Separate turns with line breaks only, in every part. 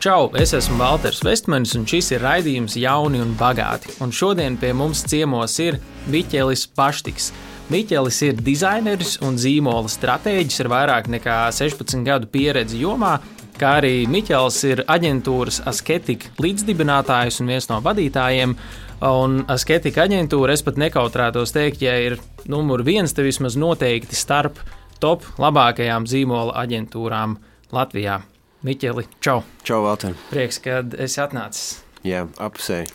Čau, es esmu Walters Vestmanis, un šis ir raidījums Jauni un Bagāti. Un šodien pie mums ciemos ir Miķelis Paštiks. Miķelis ir dizaineris un zīmola stratēģis ar vairāk nekā 16 gadu pieredzi jomā, kā arī Miķels ir aģentūras Asketika līdzdibinātājs un viens no vadītājiem. Un Asketika aģentūra, es pat nekautrētos teikt, ja ir numur viens, te vismaz noteikti starp top labākajām zīmola aģentūrām Latvijā. Miķeli, čau!
Čau, Valter!
Prieks, ka esi atnācis.
Jā, apsēji.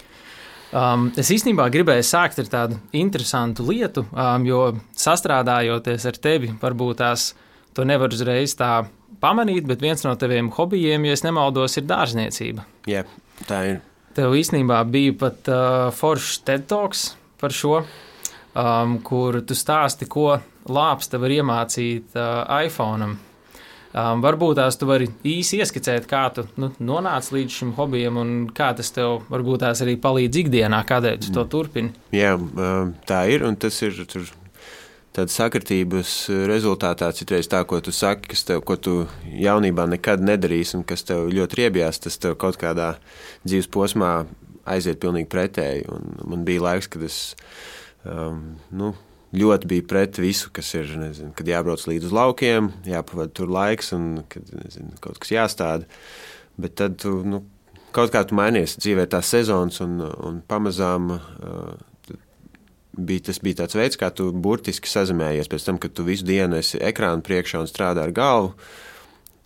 Um, es īstenībā gribēju sākt ar tādu interesantu lietu, um, jo sastrādājoties ar tevi, varbūt tās to nevar uzreiz tā pamanīt, bet viens no taviem hobijiem, ja nemaldos, ir dārzniecība.
Jā, tā ir.
Tev īstenībā bija pat uh, foršs TED talks par šo, um, kur tu stāsti, ko lāpsta var iemācīt uh, iPhone. -am. Um, varbūt tās tu vari īsi ieskicēt, kā tu nu, nonāci līdz šim hobijam un kā tas tev varbūt tās arī palīdz ikdienā, kādēļ tu to turpini.
Jā, tā ir un tas ir. Tur... Tāda sakritības rezultātā citreiz tā, ko tu saki, kas tev, ko tu jaunībā nekad nedarīsi, un kas tev ļoti riebjās, tas tev kaut kādā dzīves posmā aiziet pilnīgi pretēji. Un man bija laiks, kad es um, nu, ļoti bija pret visu, kas ir, nezinu, kad jābrauc līdz laukiem, jāpavada tur laiks un kad nezinu, kaut kas jāstāda. Bet tad tu, nu, kaut kā tu mainies dzīvē tās sezonas un, un pamazām. Uh, bija, tas bija tāds veids, kā tu burtiski sazinājies. Pēc tam, kad tu visu dienu esi ekrāna priekšā un strādā ar galvu,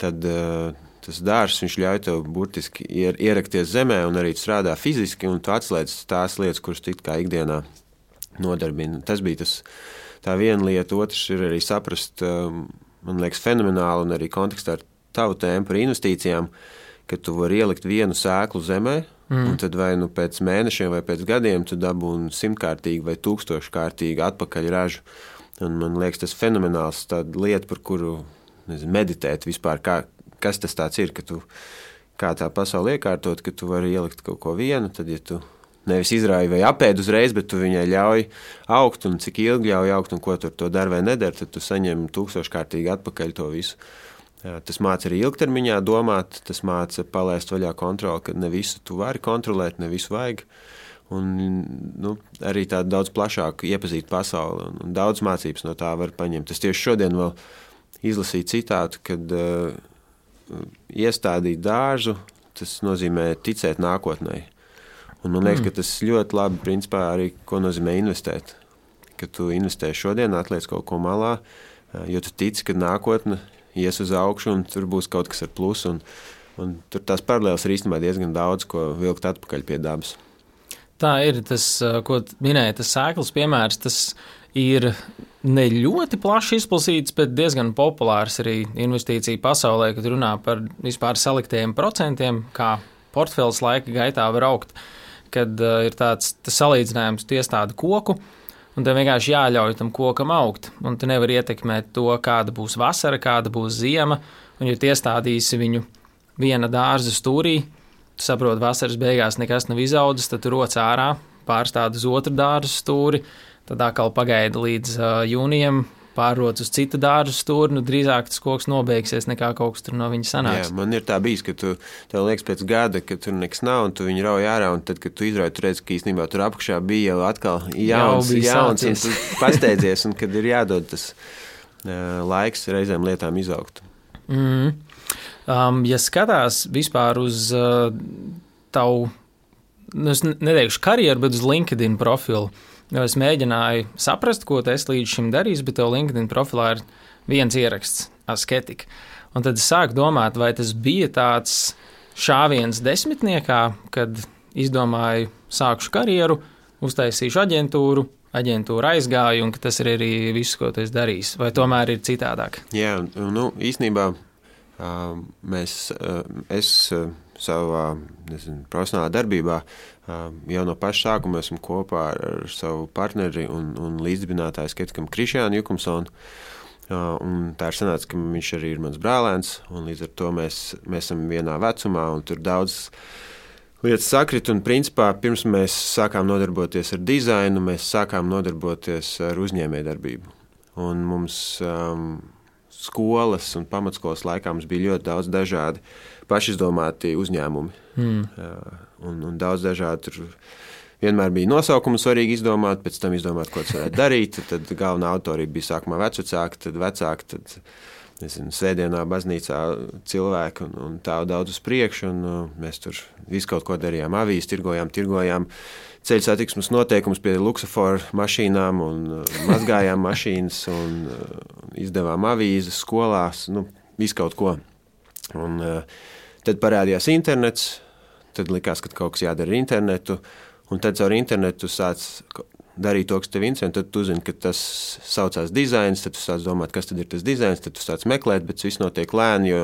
tad uh, tas dārsts ļauj tev burtiski ier, ierakties zemē un arī strādā fiziski, un tu atslēdz tās lietas, kuras tu kā ikdienā nodarbina. Tas bija tas, tā viena lieta, otrs ir arī saprast, um, man liekas, fenomenāli un arī kontekstā ar tavu tēmu par investīcijām, ka tu vari ielikt vienu sēklu zemē, mm. un tad vai nu pēc mēnešiem vai pēc gadiem tu dabūni simtkārtīgi vai tūkstoškārtīgi atpakaļ ražu. Un man liekas, tas fenomenāls lieta, par kuru nezinu, meditēt vispār, kā, kas tas ir, ka tu kā tā pasaule iekārtot, ka tu vari ielikt kaut ko vienu, tad, ja tu nevis izrāja vai apēd uzreiz, bet tu viņai ļauj augt, un cik ilgi ļauj augt, un ko tur to dara vai nedara, tad tu saņem tūkstoškārtīgi atpakaļ to visu. Tas māca arī ilgtermiņā domāt, tas māca palaist vaļā kontroli, ka ne visu tu vari kontrolēt, ne visu vajag. Un, nu, arī tādu daudz plašāku iepazīt pasauli, un, un daudz mācības no tā var paņemt. Es tieši šodien vēl izlasīju citātu, kad uh, iestādīt dārzu, tas nozīmē ticēt nākotnē. Un man liekas, mm. ka tas ļoti labi principā, arī nozīmē investēt. Kad tu investē šodien, atliec kaut ko malā, jo tu tici, ka nākotne ies uz augšu un tur būs kaut kas ar plusu. Un, un tur tās paralēlas ir īstenībā diezgan daudz, ko vilkt atpakaļ pie dabas.
Tā ir tas, ko minēja, tas sēklas piemērs. Tas ir ne ļoti plaši izplatīts, bet diezgan populārs arī investīciju pasaulē, kad runā par vispār saliktiem procentiem, kā portfels laika gaitā var augt. Uh, kad uh, ir tāds salīdzinājums, tu iestādi koku. Un tev vienkārši jāļauj tam kokam augt. Un tu nevari ietekmēt to, kāda būs vasara, kāda būs ziema. Un, ja iestādīsi viņu viena dārza stūrī, tu saproti, vasaras beigās nekas nav izaudzis, tad tu roc ārā, pārstādi uz otru dārza stūri, tad atkal pagaidi līdz uh, jūnijam, pārrodas uz citu dārza stūri, nu, drīzāk tas koks nobeigsies nekā kaut kas no viņa sanāks.
Jā, man ir tā bijis, ka tu tev liekas pēc gada, ka tur nekas nav, un tu viņu rauj ārā, un tad, kad tu izrauj, tu redz, ka īstenībā tur apakšā bija jau atkal jauns, jau jauns un tu pasteidzies, un kad ir jādod tas uh, laiks reizēm lietām izaugt.
Mm. Um, ja skatās vispār uz uh, tavu, nu, es neteikšu karjeru, bet uz LinkedIn profilu, uh, Jo es mēģināju saprast, ko es līdz šim darīju, bet tev LinkedIn profilā ir viens ieraksts, asketika. Un tad es sāku domāt, vai tas bija tāds šāviens desmitniekā, kad izdomāju, sākšu karjeru, uztaisīšu aģentūru, aģentūra aizgāja, un tas ir arī viss, ko tu esi darījis. Vai tomēr ir citādāk?
Jā, nu, īstenībā mēs, es savā nezinu, profesionālā darbībā jau no paša sākuma esmu kopā ar, savu partneri un, un līdzdibinātāju Skeptikam Krišjānu Jukumsonu. Un tā ir sanāca, ka viņš arī ir mans brālēns, un līdz ar to mēs, mēs esam vienā vecumā, un tur daudz lietas sakrit. Un, principā, pirms mēs sākām nodarboties ar dizainu, mēs sākām nodarboties ar uzņēmējdarbību. Un mums um, skolas un pamatskolas laikā mums bija ļoti daudz dažādi pašizdomāti uzņēmumi. Mm. Un, un daudz dažādu tur vienmēr bija nosaukumu svarīgi izdomāt, pēc tam izdomāt, ko tas varētu darīt. Tad galvenā autorība bija sākumā vecāki, tad vecāki. Tad, Nezinu, sēdienā, baznīcā cilvēki un, un tā daudz uz priekšu. Un, uh, mēs tur visu kaut ko darījām, avīzes, tirgojām, tirgojām ceļu satiksmes noteikumus pie luksusforu mašīnām un uh, mazgājām mašīnas un uh, izdevām avīzes skolās, nu, visu kaut ko. Un, uh, tad parādījās internets, tad likās, ka kaut kas jādara ar internetu. Un tad caur internetu sāc darīt to, kas tev interesē. Tad tu zini, ka tas saucās dizains, tad tu sāc domāt, kas ir tas dizains, tad tu sāc meklēt, bet viss notiek lēni, jo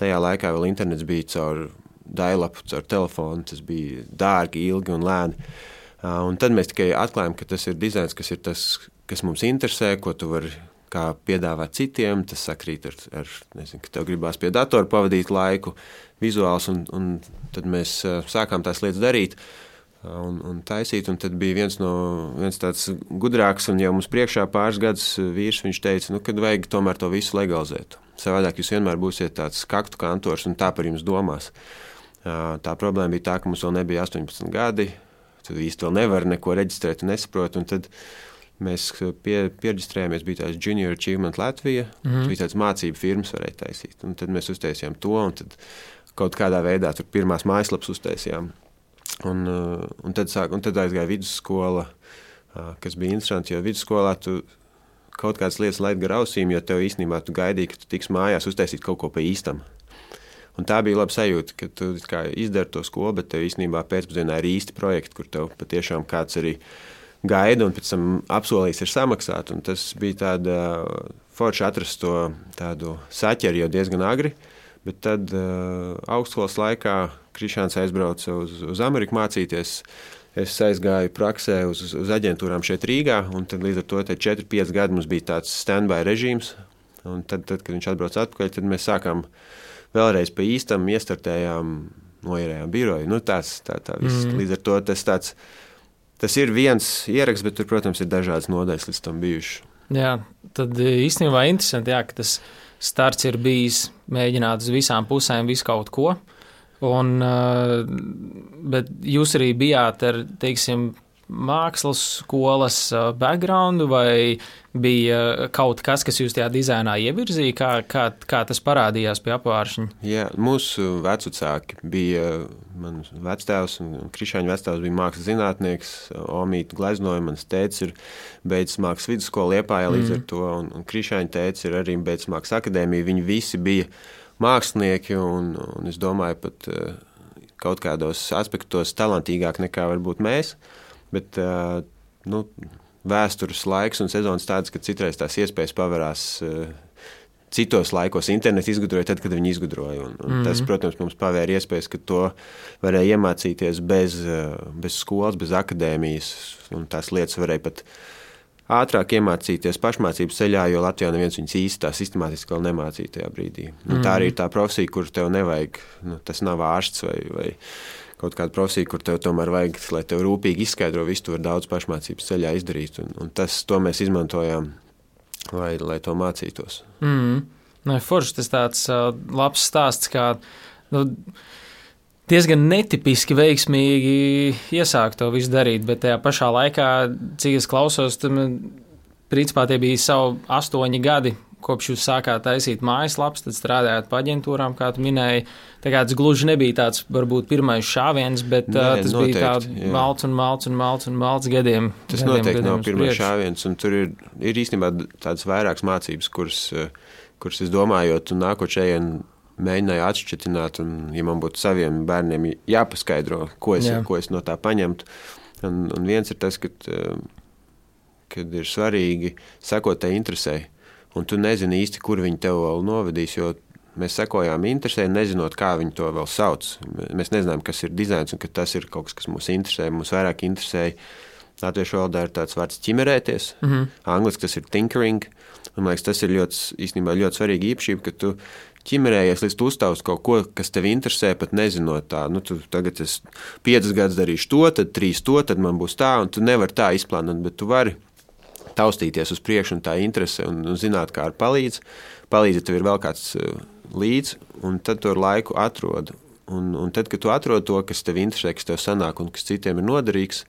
tajā laikā vēl internets bija caur dailapu, caur telefonu. Tas bija dārgi, ilgi un lēni. Un tad mēs tikai atklājām, ka tas ir dizains, kas ir tas, kas mums interesē, ko tu vari kā piedāvāt citiem. Tas sakrīt ar, ar nezinu, ka tev gribās pie datora pavadīt laiku, vizuāls, un, un tad mēs sākām tās lietas darīt un, un taisīt. Un tad bija viens, no, viens tāds gudrāks un jau mums priekšā pāris gadus vīrs. Viņš teica, nu, ka vajag tomēr to visu legalizēt. Savādāk jūs vienmēr būsiet tāds kaktu kantors un tā par jums domās. Tā problēma bija tā, ka mums vēl nebija 18 gadi. Tad īsti vēl nevar neko reģistrēt un nesaprot. Un tad mēs pie, pierģistrējāmies, bija tāds Junior Achievement Latvija. Mm -hmm. bija tāds mācību firmas varēja taisīt. Un tad mēs uztaisījām to un kaut kādā veidā tur pirmās mājaslapas uztaisījām. Un, uh, un, tad, sāk, un tad aizgāja vidusskola, uh, kas bija interesanti, jo vidusskolā tu kaut kādas lietas laid gar ausīm, jo tev īstenībā tu gaidīji, ka tu tiks mājās uztaisīt kaut ko pa īstam. Un tā bija laba sajūta, ka tu izdari to skolu, bet tev īstenībā pēcpusdienā ir īsti projekti, kur tev patiešām kāds arī gaida un pēc tam apsolīs ir samaksāt. Tas bija tāda forša atrast to tādu saķeri jau diezgan agri. Bet tad uh, augstskolas laikā Krišāns aizbrauca uz, uz Ameriku mācīties. Es aizgāju praksē uz, uz aģentūrām šeit Rīgā, un līdz ar to 4-5 gadi mums bija tāds stand-by režīms. Un tad, tad, kad viņš atbrauca atpakaļ, tad mēs sākām vēlreiz pa īstam, iestartējām, noierējām biroju. Nu, tās, tā, tā viss. Mm. Līdz ar to tas, tāds, tas ir viens ieraksts, bet tur, protams, ir dažādas nodaļas līdz tam bijušas.
Jā, tad īstenībā interesanti, jā, ka tas starts ir bijis mēģināt uz visām pusēm visu kaut ko. Un, eh, bet jūs arī bijāt ar, teiksim, mākslas skolas eh, background, vai bija kaut kas, kas jūs tajā dizainā ievirzīja, kā, kā, kā tas parādījās pie apvāršņa?
Jā, mūsu vecāki bija, mans vectēvs un Krišāņa vectēvs bija mākslas zinātnieks, Omīta gleznoja, mans tēts ir beidzis mākslas vidusskolu Liepājā līdz mm. ar to, un, un Krišāņa tēts ir arī beidzis mākslas akadēmiju, viņi visi bija mākslinieki, un, un es domāju pat eh, kaut kādos aspektos talantīgāk nekā varbūt mēs, bet, nu, vēstures laiks un sezonas tāds, ka citreiz tās iespējas paverās citos laikos. Internetu izgudroja tad, kad viņi izgudroja. Un, un mm -hmm. Tas, protams, mums pavēra iespējas, ka to varēja iemācīties bez, bez skolas, bez akadēmijas. Tās lietas varēja pat ātrāk iemācīties pašmācības ceļā, jo Latvijā neviens viņus īsti tā sistemātiski vēl nemācīja tajā brīdī. Nu, tā arī ir tā profesija, kur tev nevajag, nu, tas nav ārsts vai, vai kaut kāda profesija, kur tev tomēr vajag, lai tev rūpīgi izskaidro visu, to var daudz pašmācības ceļā izdarīt. Un, un tas, to mēs izmantojām, lai, lai to mācītos.
Mm. Nu, forši tas tāds uh, labs stāsts, kā nu, diezgan netipiski veiksmīgi iesākt to visu darīt, bet tajā pašā laikā, cik es klausos, tam principā tie bija savi astoņi gadi, kopš jūs sākāt taisīt mājaslapas, tad strādājāt pa aģentūrām, kā tu minēji. Tas gluži nebija tāds, varbūt, pirmais šāviens, bet Nē, uh, tas noteikti, bija tāds malts un malts un malts un malts gadiem.
Tas gadiem, noteikti gadiem nav pirmais šāviens, un tur ir, ir īstenībā tādas vairākas mācības, kuras, kuras es domājot, un nākot šeit mēģināju atšķirt, un, ja man būtu saviem bērniem jāpaskaidro, ko es, Jā. ko es no tā paņemtu. Un, un viens ir tas, ka, kad ir svarīgi sekot tai interesei un tu nezini īsti, kur viņi tev vēl novedīs. Mēs sekojām interesē, nezinot, kā viņi to vēl sauc. Mēs nezinām, kas ir dizains un ka tas ir kaut kas, kas mūs interesē. Mums vairāk interesēja. Latviešu valodā ir tāds vārds ķimerēties, mm -hmm. angļuiski tas ir tinkering. Un, liekas, tas ir ļoti, īstenībā, ļoti svarīga īpašība, ka tu ķimerējies, līdz uzstāv kaut ko, kas tev interesē, pat nezinot tā. Nu, tu tagad es piecas gadus darīšu to, tad trīs to, tad man būs tā, un tu nevari tā izplānot, bet tu vari taustīties uz priekšu, un tā interese un, un zināt, kā ar palīdz. Palīdz, ja tev ir vēl kāds līdzi, un tad to laiku atrod. Un, un tad, kad tu atrod to, kas tev interesē, kas tev sanāk un kas citiem ir noderīgs,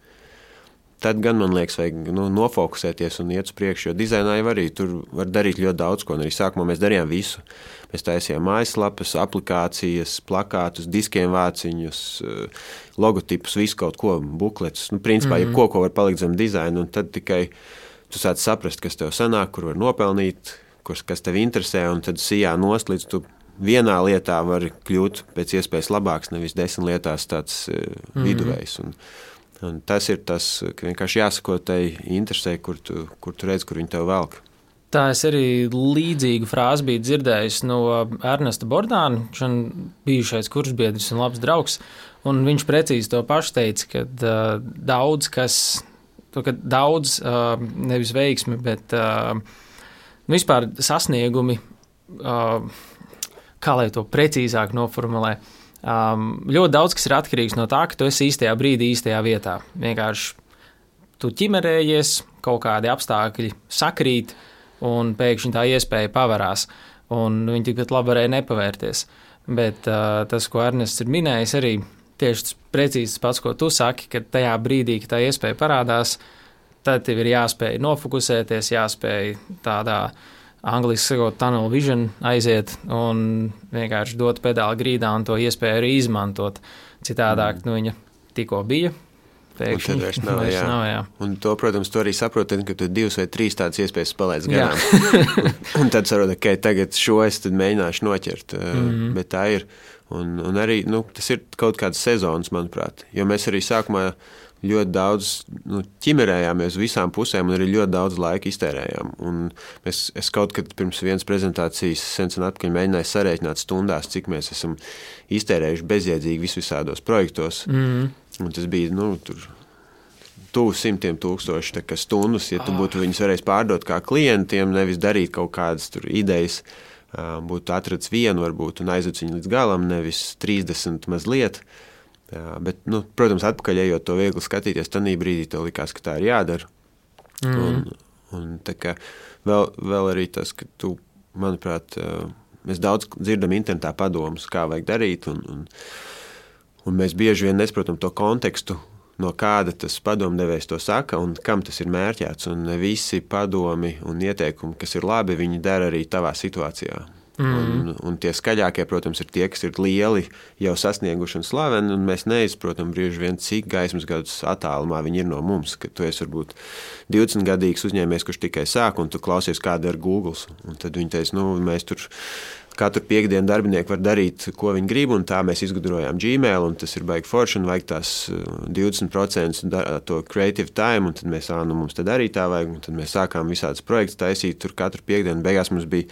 tad gan man liekas, vajag nu, nofokusēties un iet uz priekšu. Jo dizainā jau arī tur var darīt ļoti daudz ko. Arī sākumā mēs darījām visu. Mēs taisījām mājaslapas, aplikācijas, plakātus, diskiem vāciņus, eh, logotipus, visu kaut ko, bukletus. Nu, principā, mm -hmm. jebko, ko var palikt zem dizaina, un tad tikai tu sāc saprast, kas tev sanāk, kur var nopelnīt, kas tev interesē, un tad sijā nost līdz tu vienā lietā var kļūt pēc iespējas labāks, nevis desmit lietās tāds mm viduvējs. Un, Un tas ir tas, ka vienkārši jāsako tai interesē, kur tu, kur tu redz, kur viņi tev velk.
Tā es arī līdzīgu frāzi biju dzirdējis no Ernesta Bordāna, viņš bijušais kursbiedrs un labs draugs. Un viņš precīzi to pašu teica, ka uh, daudz kas, to, ka daudz nevis veiksmi, bet uh, vispār sasniegumi, kā lai to precīzāk noformulē, ļoti daudz kas ir atkarīgs no tā, ka tu esi īstajā brīdī, īstajā vietā. Vienkārši tu ķimerējies, kaut kādi apstākļi sakrīt, un pēkšņi tā iespēja pavērās. Viņi tikpat labi varēja nepavērties. Bet uh, tas, ko Ernests ir minējis, arī tieši tas precīzi pats, ko tu saki, ka tajā brīdī, kad tā iespēja parādās, tad tev ir jāspēj nofokusēties, jāspēj tādā angliski sakot, tunnel vision aiziet un vienkārši dot pedāli grīdā un to iespēju arī izmantot. Citādāk, mm. nu, viņa tikko bija.
Pēkšņi, un tad vairs nav, vairs jā. nav jā. Un to, protams, to arī saproti, ka tu divas vai trīs tādas iespējas palaidz garām. un, un tad saproti, ka okay, tagad šo es mēģināšu noķert. Mm -hmm. Bet tā ir. Un, un arī nu, tas ir kaut kāds sezonas, manuprāt. Jo mēs arī sākumā ļoti daudz nu, ķimerējāmies visām pusēm un arī ļoti daudz laika iztērējām. Un mēs, es kaut kad pirms vienas prezentācijas sen atpakaļ mēģināju sarēķināt stundās, cik mēs esam iztērējuši bezjēdzīgi visvisādos projektos. Mm. Un tas bija nu, tur. Tuvu simtiem tūkstoši stundas, ja tu oh. būtu viņus varējis pārdot kā klientiem, nevis darīt kaut kādas idejas, būtu atrasts vienu, varbūt, un aizvest viņu līdz galam, nevis 30 mazliet. Bet, nu, protams, atpakaļ ejot to viegli skatīties, tad brīdī tev likās, ka tā ir jādara. Mm. Un, un kā, vēl, vēl arī tas, ka tu, manuprāt, mēs daudz dzirdam internetā padomus, kā vajag darīt, un, un, un mēs bieži vien nesaprotam to kontekstu, no kāda tas padomdevējs to saka un kam tas ir mērķēts. Un visi padomi un ieteikumi, kas ir labi, viņi dara arī tavā situācijā. Mm. Un, un tie skaļākie, protams, ir tie, kas ir lieli, jau sasnieguši un slaveni. Un mēs neizprotam brīži vien, cik gaismas gadus attālumā viņi ir no mums. Kad tu esi varbūt 20 gadīgs uzņēmējs, kurš tikai sāk, un tu klausies, kāda ir Google. Un tad viņi teica, nu, mēs tur katru piekdienu darbinieki var darīt, ko viņi grib, un tā mēs izgudrojām Gmail, un tas ir baigi forši, un vajag tās 20% uh, to creative time, un tad mēs, ā, nu mums tad arī tā vajag, un tad mēs sākām visādas projekts taisīt, tur katru piekdienu, beigās mums bija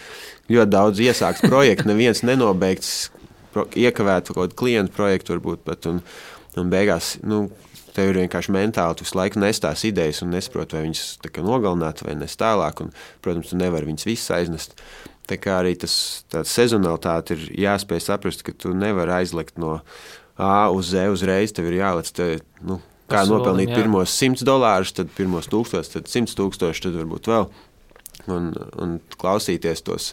ļoti daudz iesākts projektu, neviens nenobeigts, iekavēt kaut kādu klientu projektu varbūt pat, un, un beigās, nu, tev ir vienkārši mentāli, tu visu laiku nes tās idejas un nesaproti, vai viņas nogalināt vai nes tālāk, un, protams, tu nevari viņas visas aiznest. Tā kā arī tas sezonalitāte ir jāspēj saprast, ka tu nevari aizlikt no A uz Z uzreiz. Tev ir jālec, te, nu, kā Pasolim, nopelnīt jā. pirmos 100 dolārus, tad pirmos 1000, tad 100 tūkstoši, tad varbūt vēl. Un, un klausīties tos.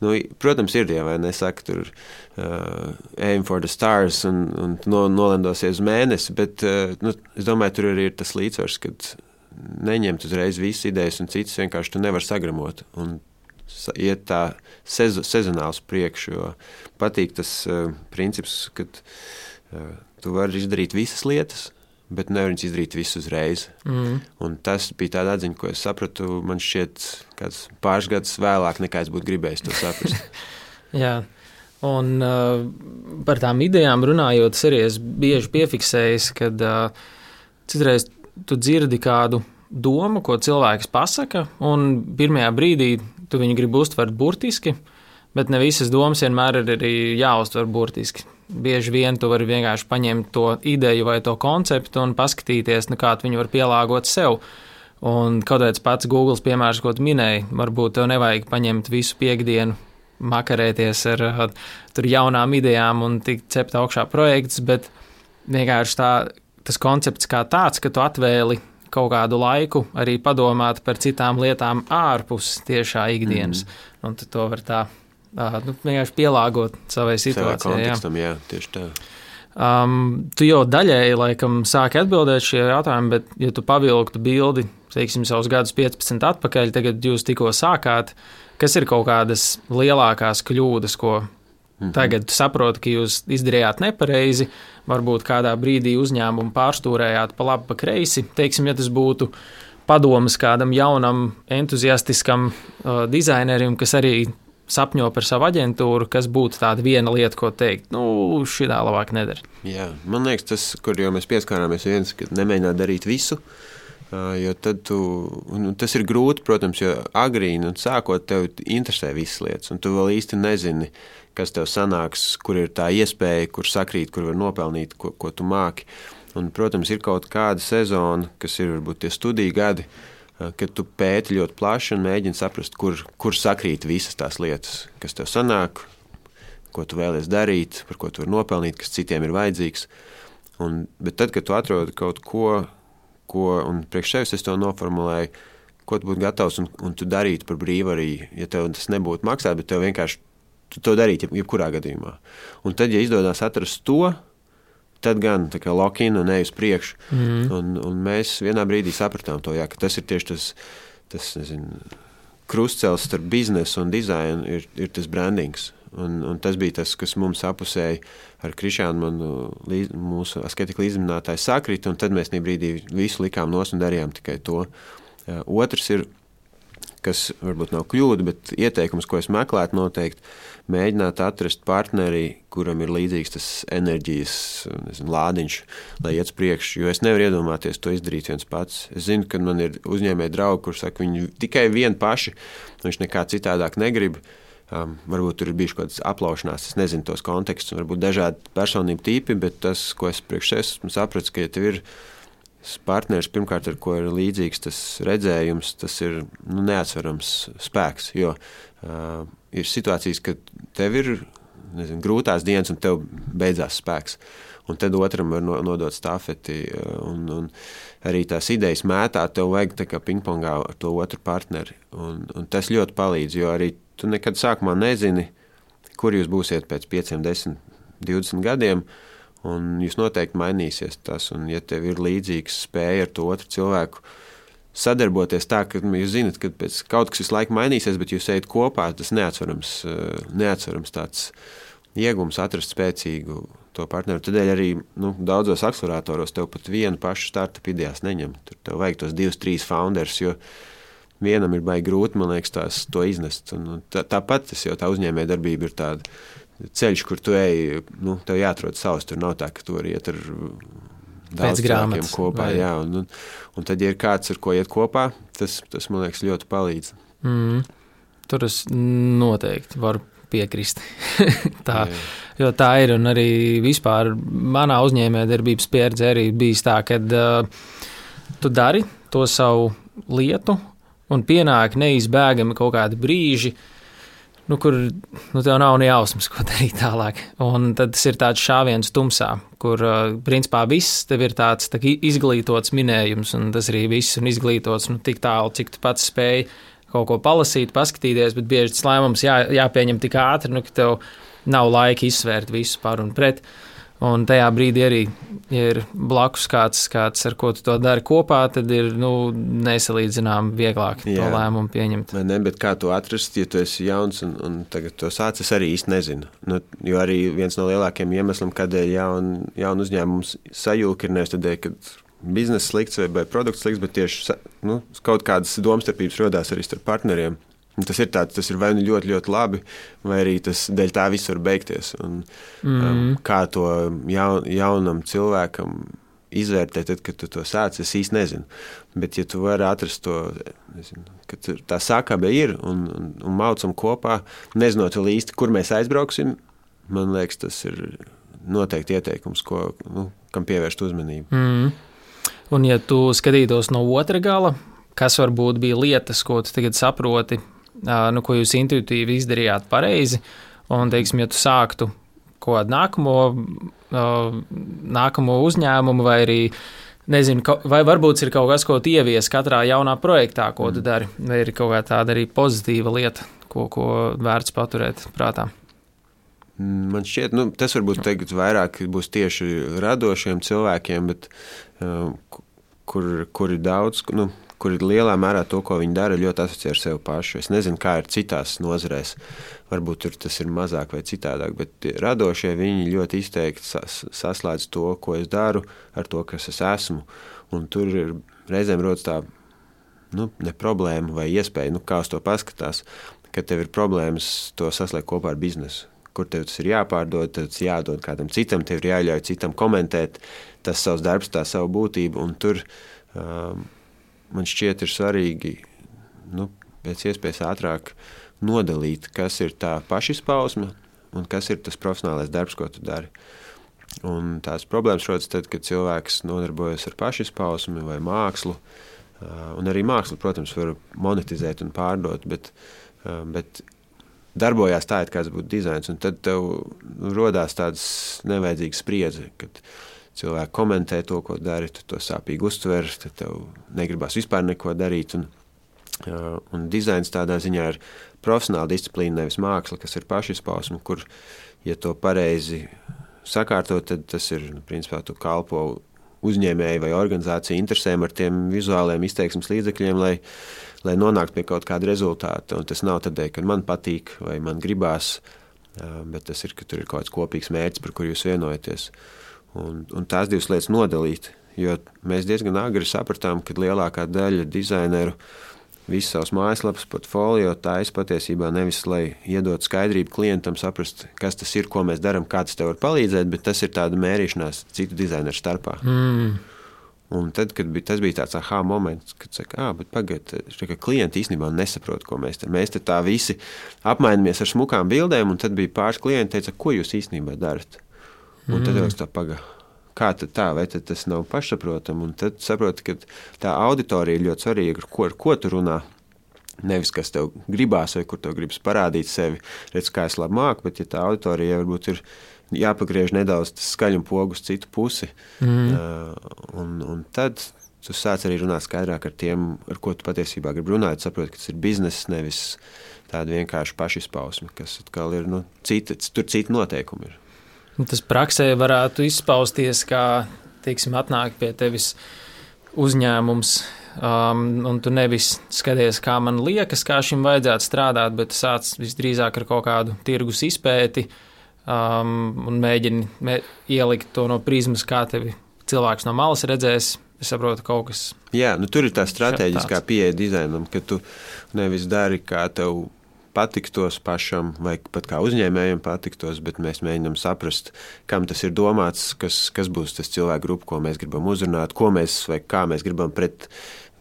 Nu, protams, ir tie, vai nesaka, tur uh, aim for the stars un, un no, nolendosies uz mēnesi, bet uh, nu, es domāju, tur arī ir tas līdzsvars, kad neņemt uzreiz visas idejas un citas vienkārši tu nevar sagramot. Un iet tā sezo, sezonāls priekš, jo patīk tas uh, princips, ka uh, tu vari izdarīt visas lietas, bet nevar viņas izdarīt visu uzreiz. Mm. Un tas bija tāds atziņa, ko es sapratu. Man šķiet, kāds pāris gadus vēlāk, nekā es būtu gribējis to saprast.
Jā. Un uh, par tām idejām runājot, es arī esmu bieži piefiksējis, kad uh, citreiz tu dzirdi kādu domu, ko cilvēks pasaka, un pirmajā brīdī tu viņu gribi uztvert burtiski, bet ne visas domas vienmēr ir arī jāuztver burtiski. Bieži vien tu vari vienkārši paņemt to ideju vai to konceptu un paskatīties, nu, kā viņu var pielāgot sev. Un kaut kāds pats Google piemērs, ko tu minēji, varbūt tev nevajag paņemt visu piekdienu, makarēties ar, ar jaunām idejām un tikt cept augšā projekts, bet vienkārši tā, tas koncepts kā tāds, ka tu atvēli kaut kādu laiku arī padomāt par citām lietām ārpus tiešā ikdienas. Mm. Un to var tā nu, vienkārši pielāgot savai situācijai.
Jā. jā, tieši tā.
Um, tu jau daļēji laikam sāki atbildēt šie jautājumi, bet, ja tu pavilktu bildi, teiksim, savus gadus 15 atpakaļ, tagad jūs tikko sākāt, kas ir kaut kādas lielākās kļūdas, ko. Tagad saprotat, ka jūs izdarījāt nepareizi, varbūt kādā brīdī uzņēmumu pārstūrējāt pa labi, pa kreisi, teiksim, ja tas būtu padoms kādam jaunam, entuziastiskam uh, dizainerim, kas arī sapņo par savu aģentūru, kas būtu tāda viena lieta, ko teikt, nu, šī tā labāk nedara.
Jā, man liekas, tas, kur jau mēs pieskārāmies, viens, ka nemēģināt darīt visu. Jo tad tu, nu, tas ir grūti, protams, jo agrīni un sākot tev interesē visas lietas, un tu vēl īsti nezini, kas tev sanāks, kur ir tā iespēja, kur sakrīt, kur var nopelnīt, ko, ko tu māki. Un, protams, ir kaut kāda sezona, kas ir varbūt tie studiju gadi, uh, kad tu pēti ļoti plaši un mēģini saprast, kur, kur sakrīt visas tās lietas, kas tev sanāk, ko tu vēlies darīt, par ko tu vari nopelnīt, kas citiem ir vajadzīgs. Un, bet tad, kad tu atrodi kaut ko, ko un priekš sevis es to noformulēju, ko tu būtu gatavs un, un tu darītu par brīvu arī, ja tev tas nebūtu maksāt, bet tev vienkārši to darītu jebkurā gadījumā. Un tad, ja izdodas atrast to, tad gan lokina un ej uz priekšu. Mm. Un, un mēs vienā brīdī sapratām to, jā, ka tas ir tieši tas, tas nezinu, krustcels starp biznesu un dizainu, ir, ir tas brandings. Un, un tas bija tas, kas mums apusēja ar Krišānu, manu, mūsu asketiku līdzinātāju sakrīt, un tad mēs brīdī visu likām nos un darījām tikai to. Otrs ir kas varbūt nav kļūda, bet ieteikums, ko es meklētu, noteikti mēģināt atrast partneri, kuram ir līdzīgs tas enerģijas nezinu, lādiņš, lai iet uz priekšu. Jo es nevaru iedomāties to izdarīt viens pats. Es zinu, ka man ir uzņēmēji draugi, kuriem saka, viņi tikai vieni paši, viņš nekā citādāk negrib. Um, varbūt tur ir bijuši kaut kādas aplaušanās, es nezinu tos kontekstus, varbūt dažādi personību tipi, bet tas, ko es priekš sevis esmu sapratis, ka ja tev ir ielikās, partneris, pirmkārt, ar ko ir līdzīgs tas redzējums, tas ir nu, neatsverams spēks. Jo uh, ir situācijas, kad tev ir nezinu, grūtās dienas, un tev beidzās spēks. Un tad otram var nodot stafeti, un, un arī tās idejas mētā, tev vajag tā kā pingpongā ar to otru partneri. Un, un tas ļoti palīdz, jo arī tu nekad sākumā nezini, kur jūs būsiet pēc 5, 10, 20 gadiem. Uh, Un jūs noteikti mainīsies tas, un ja tev ir līdzīgs spēja ar to otru cilvēku sadarboties tā, ka nu, jūs zinat, ka kaut kas visu laiku mainīsies, bet jūs ejat kopā, tas neatsverams, eh, neatsverams tāds iegums atrast spēcīgu to partneru. Tādēļ arī nu, daudzos akceleratoros tev pat vienu pašu startup idejās neņem. Tur tev vajag tos divus, trīs founders, jo vienam ir baigi grūti, man liekas, tās, to iznest. Un, tā, tāpat tas jau tā uzņēmē darbība ir tāda ceļš, kur tu ej, nu, tev jāatrod savs. Tur nav tā, ka tu vari iet ar daudz cilvēkiem kopā. Vai... Jā, un, un, un tad, ja ir kāds, ar ko iet kopā, tas, tas man liekas, ļoti palīdz.
Mm. Tur es noteikti varu piekrist. tā, jā. tā ir. Un arī vispār manā uzņēmējdarbības pieredze arī bijis tā, ka uh, tu dari to savu lietu, un pienāk neizbēgami kaut kādi brīži, uh, nu, kur nu, tev nav ne jausmas, ko darīt tālāk. Un tad tas ir tāds šāviens tumsā, kur principā viss tev ir tāds tā izglītots minējums, un tas arī viss ir izglītots nu, tik tālu, cik tu pats spēj kaut ko palasīt, paskatīties, bet bieži tas lēmums jā, jāpieņem tik ātri, nu, ka tev nav laika izsvērt visu par un pret. Uh, Un tajā brīdī arī, ja ir blakus kāds, kāds ar ko tu to dari kopā, tad ir nu, nesalīdzinām vieglāk Jā. to lēmumu pieņemt.
Ne, bet kā to atrast, ja tu esi jauns un, un tagad to sācis, es arī īsti nezinu. Nu, jo arī viens no lielākajiem iemesliem, kādēļ jaun, jaun uzņēmums sajūta, ir nevis tādēļ, ka biznesa slikts vai, vai produkts slikts, bet tieši nu, kaut kādas domstarpības radās arī starp partneriem. Tas ir, tāds, tas ir vai nu ļoti, ļoti labi, vai arī tas dēļ tā viss var beigties. Un, mm. um, kā to jaun, jaunam cilvēkam izvērtēt, tad, kad tu to sāc, es īsti nezinu. Bet, ja tu vari atrast to, nezinu, ka tā sākābe ir un, un, un maucam kopā, nezinot vēl īsti, kur mēs aizbrauksim, man liekas, tas ir noteikti ieteikums, ko, nu, kam pievērst uzmanību.
Mm. Un, ja tu skatītos no otra gala, kas varbūt bija lietas, ko tu tagad saproti, nu, ko jūs intuitīvi izdarījāt pareizi. Un, teiksim, ja tu sāktu kaut kādu nākamo, nākamo uzņēmumu vai arī nezinu, vai varbūt ir kaut kas, ko ievies katrā jaunā projektā, ko tu mm. dari, vai ir kaut kā tāda arī pozitīva lieta, ko, ko vērts paturēt prātā.
Man šķiet, nu, tas varbūt tagad vairāk būs tieši radošiem cilvēkiem, bet uh, kur, kur ir daudz, nu, kur ir lielā mērā to, ko viņi dara, ļoti asociē ar sevi pašu. Es nezinu, kā ir citās nozarēs. Varbūt tur tas ir mazāk vai citādāk, bet radošie viņi ļoti izteikti sas, saslēdz to, ko es daru, ar to, kas es esmu. Un tur ir reizēm rodas tā nu, problēma vai iespēja, nu, kā uz to paskatās, ka tev ir problēmas to saslēgt kopā ar biznesu kur tev tas ir jāpārdod, tas jādod kādam citam, tev ir jāļauj citam komentēt tas savs darbs, tā savu būtību. Tur um, man šķiet, ir svarīgi nu, pēc iespējas ātrāk nodalīt, kas ir tā pašizpausme un kas ir tas profesionālais darbs, ko tu dari. Un tās problēmas rodas tad, kad cilvēks nodarbojas ar pašizpausmi vai mākslu. Un arī mākslu, protams, var monetizēt un pārdot, bet, bet darbojās tā, it kā tas būtu dizains. Tad tev radās tāds nevajadzīgs spriedzi, kad cilvēki komentē to, ko dari, tu to sāpīgi uztver, tad tev negribas vispār neko darīt. Un, un dizains tādā ziņā ir profesionāla disciplīna, nevis māksla, kas ir pašizpausme, kur, ja to pareizi sakārtot, tad tas ir, nu, principā, tu kalpo uzņēmēju vai organizāciju interesēm ar tiem vizuāliem izteiksmes līdzekļiem, lai, lai nonāktu pie kaut kāda rezultāta. Un tas nav tādēļ, ka man patīk vai man gribās, bet tas ir, ka tur ir kaut kāds kopīgs mērķis, par kuru jūs vienojaties. Un, un tās divas lietas nodalīt, jo mēs diezgan agri sapratām, ka lielākā daļa dizaineru visas savas mājaslapas portfolio taisa patiesībā nevis, lai iedot skaidrību klientam, saprast, kas tas ir, ko mēs darām, kā tas tev var palīdzēt, bet tas ir tāda mērīšanās citu dizaineru starpā. Mm. Un tad, kad bija, tas bija tāds ah, moments, kad saka, ah, bet pagaidiet, ka klienti īstenībā nesaprot, ko mēs te mēs te tā visi apmainamies ar smukām bildēm, un tad bija pāris klienti, teica, ko jūs īstenībā darat. Un mm. tad jau tā pagaidi. Kā tā, vai tas nav pašsaprotami? Un tad saproti, ka tā auditorija ir ļoti svarīga, ar ko, ar ko tu runā. Nevis kas tev gribās, vai kur tev gribas parādīt sevi, redz, kā es labi māku, bet ja tā auditorija varbūt ir jāpagriež nedaudz tas skaļuma pogas citu pusi. Mm. Uh, un, un tad tu sāc arī runāt skaidrāk ar tiem, ar ko tu patiesībā gribi runāt. Saproti, ka tas ir bizness, nevis tāda vienkārši pašizpausme, kas atkal ir nu, cita, tur citi noteikumi. Ir.
Nu, tas praksē varētu izpausties, kā teiksim, atnāk pie tevis uzņēmums. Um, un tu nevis skaties, kā man liekas, kā šim vajadzētu strādāt, bet sāc visdrīzāk ar kaut kādu tirgus izpēti, um, un mēģini mē, ielikt to no prizmas, kā tevi cilvēks no malas redzēs. Es saprotu, kaut kas.
Jā, nu, tur ir tā strateģiskā pieeja dizainam, ka tu nevis dari, kā tev patiktos pašam, vai pat kā uzņēmējiem patiktos, bet mēs mēģinām saprast, kam tas ir domāts, kas, kas būs tas cilvēku grupa, ko mēs gribam uzrunāt, ko mēs vai kā mēs gribam pret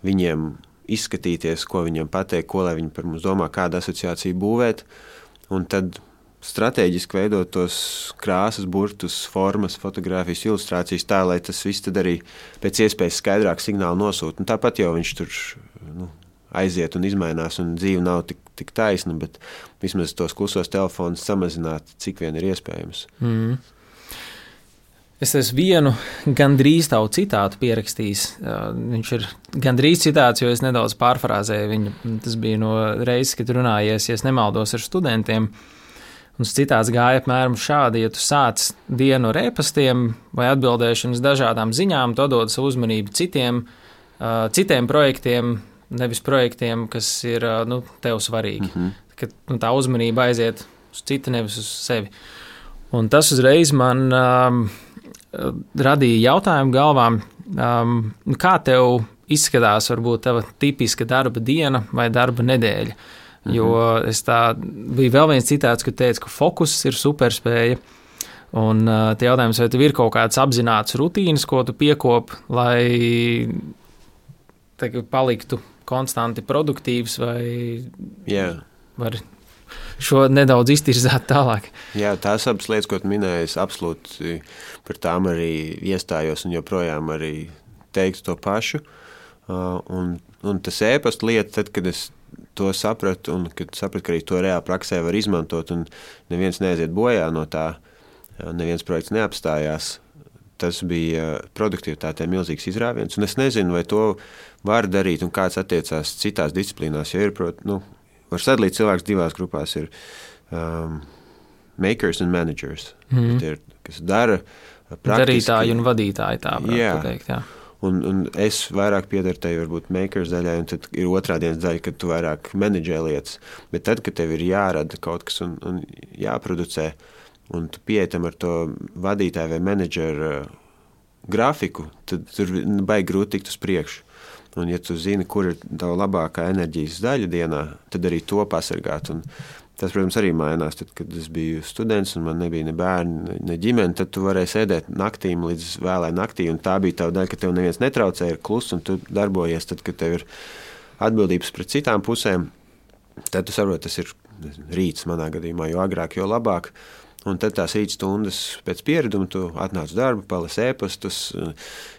viņiem izskatīties, ko viņiem pateikt, ko lai viņi par mums domā, kādu asociāciju būvēt. Un tad strateģiski veidot tos krāsas, burtus, formas, fotografijas, ilustrācijas tā, lai tas viss arī pēc iespējas skaidrāk signālu nosūta. Tāpat jau viņš tur nu, aiziet un izmainās, un dzīve nav tik, tik taisna, bet vismaz tos klusos telefonus samazināt, cik vien ir iespējams. Mm.
Es esmu vienu gandrīz tādu citātu pierakstījis. Viņš ir gandrīz citāts, jo es nedaudz pārfrāzēju viņu. Tas bija no reizes, kad runājies, ja nemaldos, ar studentiem. Un citāts gāja apmēram šādi, ja tu sāc dienu ar e-pastiem vai atbildēšanu uz dažādām ziņām, tu dod savu uzmanību citiem, citiem projektiem, nevis projektiem, kas ir nu, tev svarīgi. Mm -hmm. Kad nu, tā uzmanība aiziet uz citu, nevis uz sevi. Un tas uzreiz man um, radīja jautājumu galvām, um, kā tev izskatās varbūt tava tipiska darba diena vai darba nedēļa. Mhm. Jo es tā bija vēl viens citāts, ka teica, ka fokus ir superspēja. Un uh, jautājums, vai tev ir kaut kāds apzināts rutīnas, ko tu piekop, lai teiktu, paliktu konstanti produktīvs, vai
yeah.
var šo nedaudz iztirzāt tālāk.
Jā, tās abas lietas, ko minēji, es absolūti par tām arī iestājos un joprojām arī teiktu to pašu. Uh, un, un tas ēpastu lieta, tad, kad es to sapratu, un kad sapratu, ka arī to reāli praksē var izmantot, un neviens neaiziet bojā no tā, neviens projekts neapstājās. Tas bija produktivitātei milzīgs izrāviens. Un es nezinu, vai to var darīt un kāds attiecās citās disciplīnās. Jo ir, prot, nu, var sadalīt cilvēkus divās grupās. Ir um, makers un managers, mm. ir, kas dara praktiski.
Darītāji un vadītāji tā varētu teikt. Jā.
Un, un es vairāk piedaru tai varbūt makers daļai, un tad ir otrā dienas daļa, kad tu vairāk menedžē lietas. Bet tad, kad tev ir jārada kaut kas un, un jāproducē, un tu pieetam ar to vadītāju vai menedžeru uh, grafiku, tad tur baigi grūti tikt uz priekšu. Un, ja tu zini, kur ir tava labākā enerģijas daļa dienā, tad arī to pasargāt. Un Tas, protams, arī mainās. Tad, kad es biju students un man nebija ne bērni, ne ģimene, tad tu varēji sēdēt naktīm līdz vēlai naktī. Tā bija tā daļa, ka tev neviens netraucēja, ir kluss un tu darbojies. Tad, kad tev ir atbildības pret citām pusēm, tad tu saproti, tas ir rīts manā gadījumā, jo agrāk, jo labāk. Un tad tās rītstundas pēc piereduma tu atnāc uz darbu, palasi ēpastus,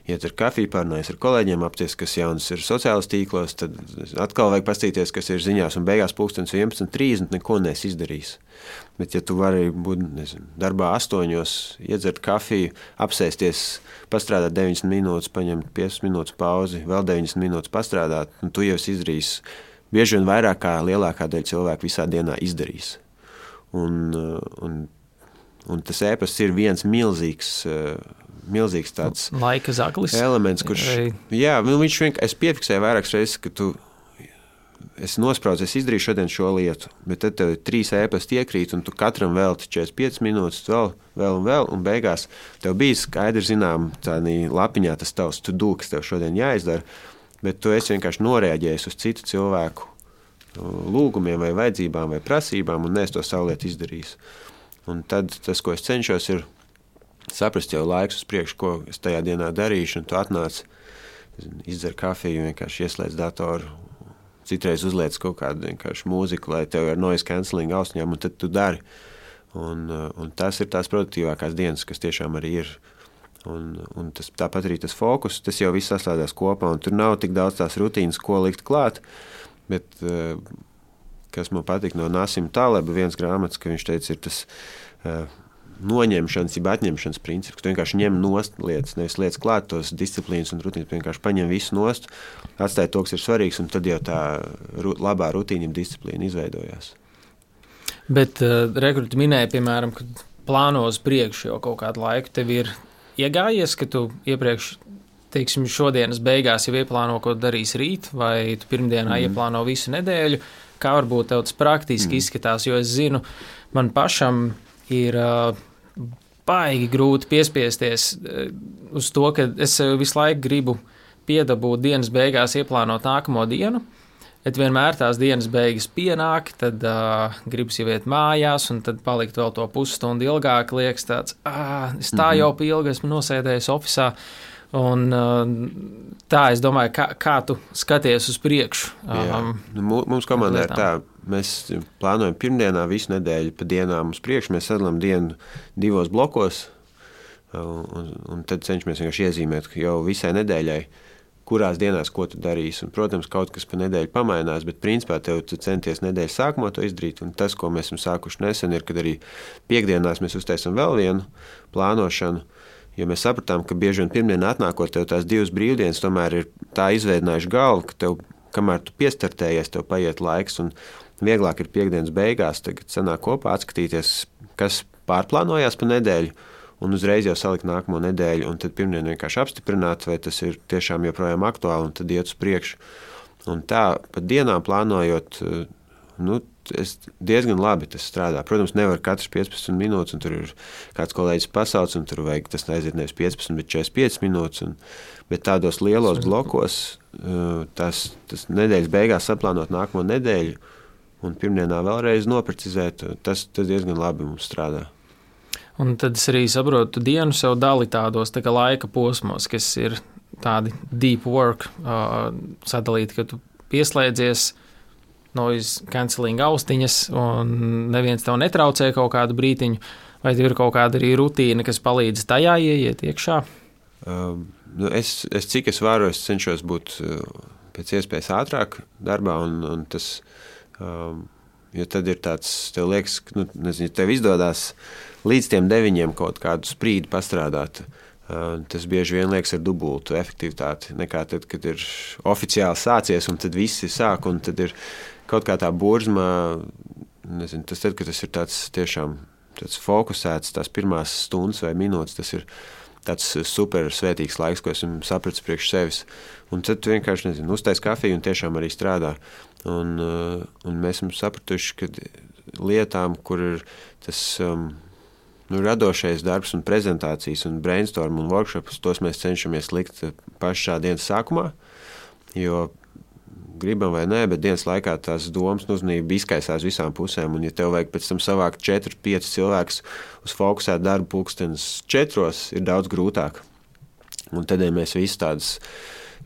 iet ar kafiju, pārnājas ar kolēģiem, apties, kas jauns ir sociālajos tīklos, tad atkal vajag pastīties, kas ir ziņās, un beigās pulkstens 11.30 neko nes izdarījis. Bet, ja tu vari būt nezinu, darbā astoņos, iedzert kafiju, apsēsties, pastrādāt 90 minūtes, paņemt 5 minūtes pauzi, vēl 90 minūtes pastrādāt, un tu jau esi izdarījis bieži vien vairāk kā lielākā daļa cilvēku visā dienā izdarījis. Un, un Un tas ēpasts ir viens milzīgs. Eh, milzīgs tāds
laika zaglis.
Elements, kurš. Vai... Jā, nu, viņš vienkārši. Es piefiksēju vairākas reizes, ka tu. Es nospraucu, es izdarīju šodien šo lietu, bet tad tev ir trīs ēpasti iekrīt, un tu katram velti 45 minūtes, vēl, vēl un vēl, un beigās tev bija skaidrs, zinām, tādā lapiņā tas tavs tu dūks, tev šodien jāizdara, bet tu esi vienkārši noreaģējis uz citu cilvēku lūgumiem vai vajadzībām vai prasībām, un neesi to saulēt izdarījis. Un tad tas, ko es cenšos, ir saprast jau laiks uz priekšu, ko es tajā dienā darīšu. Un tu atnāc, izdzer kafiju, vienkārši ieslēdz datoru. Citreiz uzliec kaut kādu mūziku, lai tev ir noise cancelling austiņām, un tad tu dari. Un, un tas ir tās produktīvākās dienas, kas tiešām arī ir. Un, un tas, tāpat arī tas fokus, tas jau viss saslēdzās kopā, un tur nav tik daudz tās rutīnas, ko likt klāt. Bet, kas man patīk no Nāsima Taleba, viens grāmatas, ka viņš teica, ir tas uh, noņemšanas, jeb atņemšanas princips, ka tu vienkārši ņem nost lietas, nevis lietas klāt tos disciplīnas un rutīnas, vienkārši paņem visu nost, atstāj to, kas ir svarīgs, un tad jau tā ru, labā rutīna, disciplīna izveidojās.
Bet uh, rekruti minēja, piemēram, ka plāno uz priekšu jau kaut kādu laiku, tev ir iegājies, ka tu iepriekš teiksim, šodienas beigās jau ieplāno, ko darīs rīt, vai tu pirmdienā mm. ieplāno visu nedēļu, kā varbūt tas praktiski mm. izskatās, jo es zinu, man pašam ir baigi grūti piespiesties uz to, ka es visu laiku gribu piedabūt dienas beigās ieplānot nākamo dienu. Bet vienmēr tās dienas beigas pienāk, tad uh, gribas jau iet mājās, un tad palikt vēl to pusstundu ilgāk. Liekas, tāds, ah, es tā jau mhm. ilgi esmu nosēdējis oficiālā. Un, tā es domāju, kā, kā tu skaties uz priekšu.
Jā. Nu, mums komandā ir tā, mēs plānojam pirmdienā visu nedēļu pa dienām uz priekšu. Mēs sadalām dienu divos blokos, un, un tad cenšamies vienkārši iezīmēt jau visai nedēļai, kurās dienās ko tu darīsi. Un, protams, kaut kas pa nedēļu pamainās, bet principā tev centies nedēļas sākumā to izdarīt. Un tas, ko mēs esam sākuši nesen, ir, kad arī piekdienās mēs uztaisam vēl vienu plānošanu Jo mēs sapratām, ka bieži vien pirmdienā atnākot tev tās divas brīvdienas, tomēr ir tā izveidinājuši galvu, ka tev, kamēr tu piestartējies, tev paiet laiks. Vieglāk ir piekdienas beigās, tagad sanāk kopā atskatīties, kas pārplānojās pa nedēļu. Un uzreiz jau salikt nākamo nedēļu, un tad pirmdien vienkārši apstiprināt, vai tas ir tiešām joprojām aktuāli, un tad iet uz priekšu. Un tā pa dienām plānojot, nu, es diezgan labi tas strādā. Protams, nevar katrs 15 minūtes, un tur ir kāds kolēģis pasauc, un tur vajag tas aiziet nevis 15, bet 45 minūtes. Un, bet tādos lielos blokos uh, tas, tas nedēļas beigās saplānot nākamo nedēļu, un pirmdienā vēlreiz noprecizēt, tas, tas diezgan labi mums strādā.
Un tad es arī saprotu, ka dienu sev dali tādos tā laika posmos, kas ir tādi deep work, uh, sadalīti, ka tu pieslēdzies, uh, noise cancelling austiņas, un neviens tev netraucē kaut kādu brītiņu, vai tev ir kaut kāda arī rutīna, kas palīdz tajā ieiet iekšā?
Um, nu es, es cik es varu, es cenšos būt uh, pēc iespējas ātrāk darbā, un, un tas, um, jo tad ir tāds, tev liekas, nu, nezinu, tev izdodas līdz tiem deviņiem kaut kādu sprīdi pastrādāt. Tas bieži vien liekas ar dubultu efektivitāti nekā tad, kad ir oficiāli sācies un tad visi sāk un tad ir kaut kā tā burzma, nezinu, tas tad, tas ir tāds tiešām tāds fokusēts, tās pirmās stundas vai minūtes, tas ir tāds super svētīgs laiks, ko esmu sapratis priekš sevis. Un tad vienkārši, nezinu, uztais kafiju un tiešām arī strādā. Un, un mēs esam sapratuši, ka lietām, kur ir tas um, nu, radošais darbs, un prezentācijas, un brainstorm un workshops, tos mēs cenšamies likt pašā dienas sākumā. Jo gribam vai nē, bet dienas laikā tās domas un uzmanība izkaisās visām pusēm. Un, ja tev vajag pēc tam savākt 4, 5 cilvēkus uz fokusētu darbu, pulkstenis 4, ir daudz grūtāk. Un tad, ja mēs visi tādas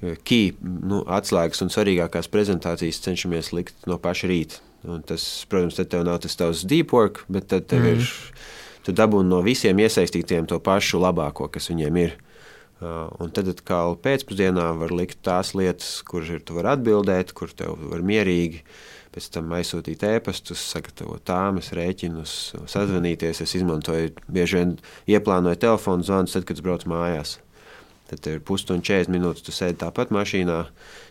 eh, key, nu, atslēgas un svarīgākās prezentācijas cenšamies likt no paša rīta. Un tas, protams, tad tev nav tas tavs deep work, bet tad tev mm. ir tu dabūni no visiem iesaistītiem to pašu labāko, kas viņiem ir. Uh, un tad atkal pēcpusdienā var likt tās lietas, kuras ir tu vari atbildēt, kur tev var mierīgi pēc tam aizsūtīt ēpastus, sagatavot tāmas, rēķinus, sazvanīties. Es izmantoju bieži vien ieplānoju telefonu zvanus, tad, kad es braucu mājās. Tad ir pusstundu, 40 minūtes, tu sēdi tāpat mašīnā,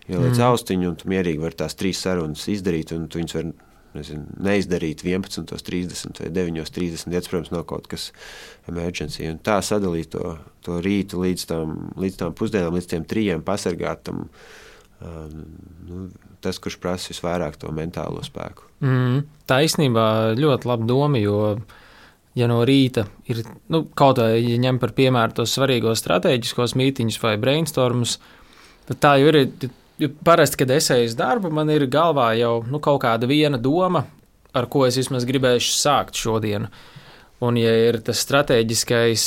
ieliec mm. austiņu, un tu mierīgi vari tās trīs sarunas izdarīt, un tu viņus vari nezinu, neizdarīt 11.30 vai 9.30. Tas, protams, nav kaut kas emergency. Un tā sadalīt to, to rītu līdz tam, līdz tam pusdienām, līdz tiem trijiem pasargātam. Um, nu, tas, kurš prasa visvairāk to mentālo spēku.
Mm, tā īstenībā ļoti laba doma, jo, ja no rīta ir nu, kaut kā, ja ņem par piemēru tos svarīgos strateģiskos mītīņus vai brainstormus, tad tā jau ir parasti, kad es eju uz darbu, man ir galvā jau nu, kaut kāda viena doma, ar ko es vismaz gribēšu sākt šodienu. Un, ja ir tas strateģiskais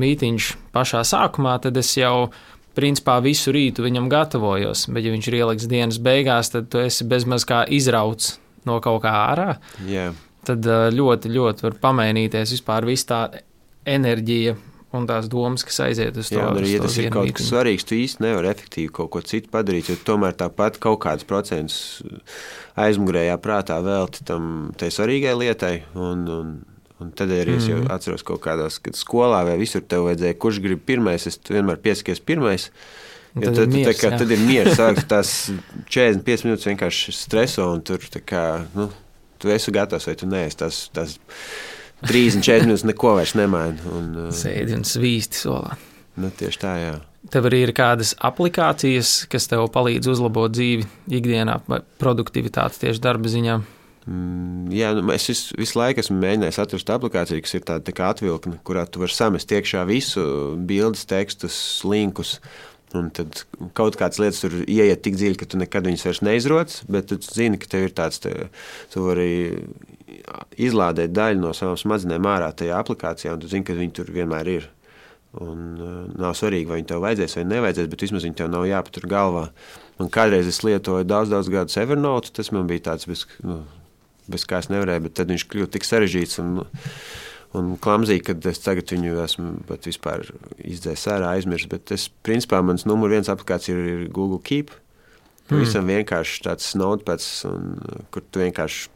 mītīņš pašā sākumā, tad es jau principā visu rītu viņam gatavojos. Bet, ja viņš ir ieliks dienas beigās, tad tu esi bezmaz kā izrauts no kaut kā ārā.
Yeah.
Tad ļoti, ļoti var pamainīties vispār tā enerģija, un tās domas, kas aiziet uz to. Jā,
arī, ja tas ir kaut kas svarīgs, tu īsti nevari efektīvi kaut ko citu padarīt, jo tomēr tāpat kaut kāds procents aizmugurējā prātā velti tam tai svarīgai lietai. Un, un, un tad arī es mm. atceros kaut kādās, kad skolā vai visur tev vajadzēja, kurš grib pirmais, es vienmēr piesakies pirmais. Ja tad, tad, miers, kā, tad ir mieres, sākas tās 45 minūtes vienkārši streso un tur kā, nu, tu esi gatavs vai tu neesi. Tas, tas 34 minūtes neko vairs nemaina. Un,
uh, Sēdi un svīsti solā.
Nu, tieši tā, jā.
Tev arī ir kādas aplikācijas, kas tev palīdz uzlabot dzīvi ikdienā vai produktivitāti tieši darba ziņā.
Mm, jā, nu, es visu, visu laiku esmu mēģinājis atrast aplikāciju, kas ir tāda tā kā atvilkne, kurā tu vari samest iekšā visu bildes, tekstus, linkus. Un tad kaut kādas lietas tur ieiet tik dziļi, ka tu nekad viņas vairs neizrodas, bet tu zini, ka tev ir tāds, te, tu vari izlādēt daļu no savām smadzenēm ārā tajā aplikācijā, un tu zini, ka viņi tur vienmēr ir. Un, uh, nav svarīgi, vai viņi tev vajadzēs vai nevajadzēs, bet vismaz viņi tev nav jāpatur galvā. Un kādreiz es lietoju daudz, daudz gadus Evernote, tas man bija tāds, bez, nu, bez kā es nevarēju, bet tad viņš kļuva tik sarežģīts un, un klamzīgi, ka es tagad viņu esmu pat vispār izdzēs ārā, aizmirst. Bet es, principā, mans numur viens aplikācija ir, Google Keep. Pavisam mm. vienkārši tāds notepads, kur tu vienkārši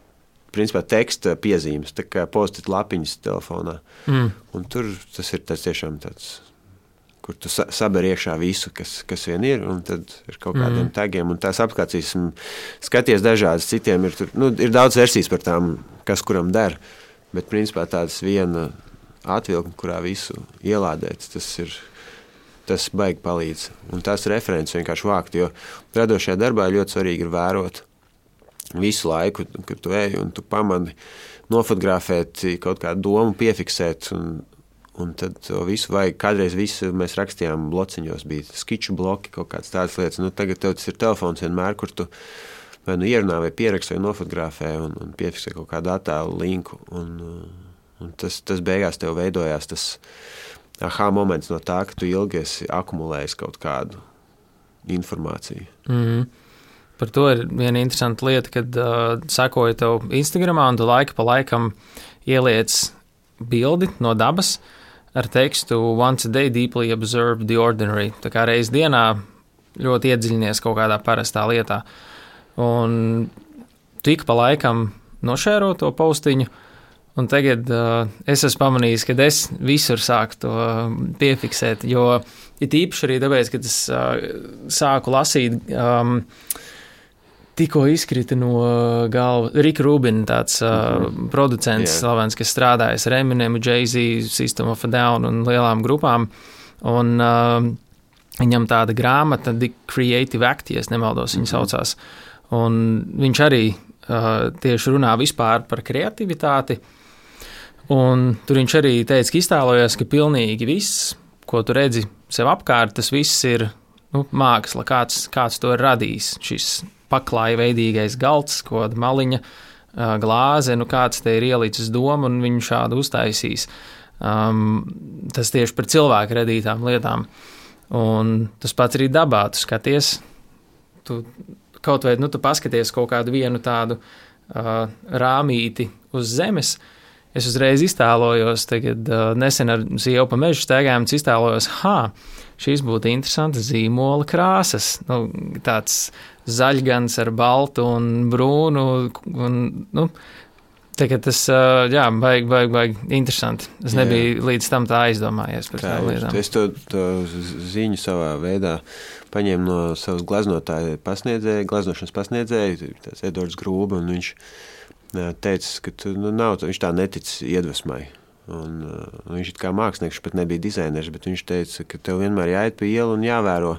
principā teksta piezīmes, tā kā postit lapiņas telefonā. Mm. Un tur tas ir tas tiešām tāds. Kur tu saberi iekšā visu, kas, kas vien ir, un tad ir kaut kādiem mm. tagiem. Un tās aplikācijas, skaties dažādas, citiem ir, tur, nu, ir daudz versijas par tām, kas kuram der. Bet principā tāds viena atvilkne, kurā visu ielādēt, tas ir tas baigi palīdz. Un tās references vienkārši vākt, jo radošajā darbā ļoti svarīgi ir vērot visu laiku, kad tu ej un tu pamani nofotografēt kaut kādu domu, piefiksēt. Un, un tad visu vajag. Kādreiz visu mēs rakstījām blociņos, bija skiču bloki, kaut kādas tādas lietas. Nu, tagad tev tas ir telefons vienmēr, kur tu vai nu ierunā, vai pieraksti, vai nofotografē un, un piefiksē kaut kādu attēlu linku. Un, un tas, tas beigās tev veidojās tas aha moments no tā, ka tu ilgi esi akumulējis kaut kādu informāciju.
Mm -hmm. Par to ir viena interesanta lieta, kad uh, sekoju tev Instagram, un tu laika pa laikam ieliec bildi no dabas ar tekstu Once a day deeply observe the ordinary. Tā kā reiz dienā ļoti iedziļinies kaut kādā parastā lietā. Un tik pa laikam nošēro to paustiņu, Un tagad uh, es esmu pamanījis, ka es visur sāku to piefiksēt. Jo it īpaši arī tāpēc, ka es uh, sāku lasīt. Um, Tikko izkrita no galvas Rika Rubina, tāds uh, mm -hmm. producents, yeah. slavens, kas strādājis ar Eminem, Jay-Z, System of a Down un lielām grupām. Un, uh, viņam tāda grāmata, The Creative Act, ja nemaldos, viņa mm -hmm. saucās. Un viņš arī uh, tieši runā vispār par kreativitāti. Un tur viņš arī teica, ka iztēlojas, ka pilnīgi viss, ko tu redzi sev apkārt, tas viss ir nu, māksla, kāds, kāds to ir radījis. Šis paklāja veidīgais galds, ko maliņa, glāze, nu kāds te ir ielicis domu un viņu šādu uztaisīs. Um, tas tieši par cilvēku radītām lietām. Un tas pats arī dabā, tu skaties, tu kaut vai nu, tu paskaties kaut kādu vienu tādu uh, rāmīti uz zemes. Es uzreiz iztēlojos, tagad uh, nesen ar sievu pa mežu staigājām, iztēlojos, ha, šīs būtu interesantas zīmola krāsas. Nu, tāds zaļgans ar baltu un brūnu. Un, nu, Tagad tas, jā, baigi, baigi, baigi interesanti. Es nebiju jā. līdz tam tā aizdomājies par tām lietām.
Es to, to ziņu savā veidā paņēmu no savas glaznotāja pasniedzēja, glaznošanas pasniedzēja, tas Edvards Grūba, un viņš teica, ka tu, nu, nav, viņš tā netic iedvesmai. Un, uh, viņš ir kā mākslinieks, pat nebija dizainers, bet viņš teica, ka tev vienmēr jāiet pa ielu un jāvēro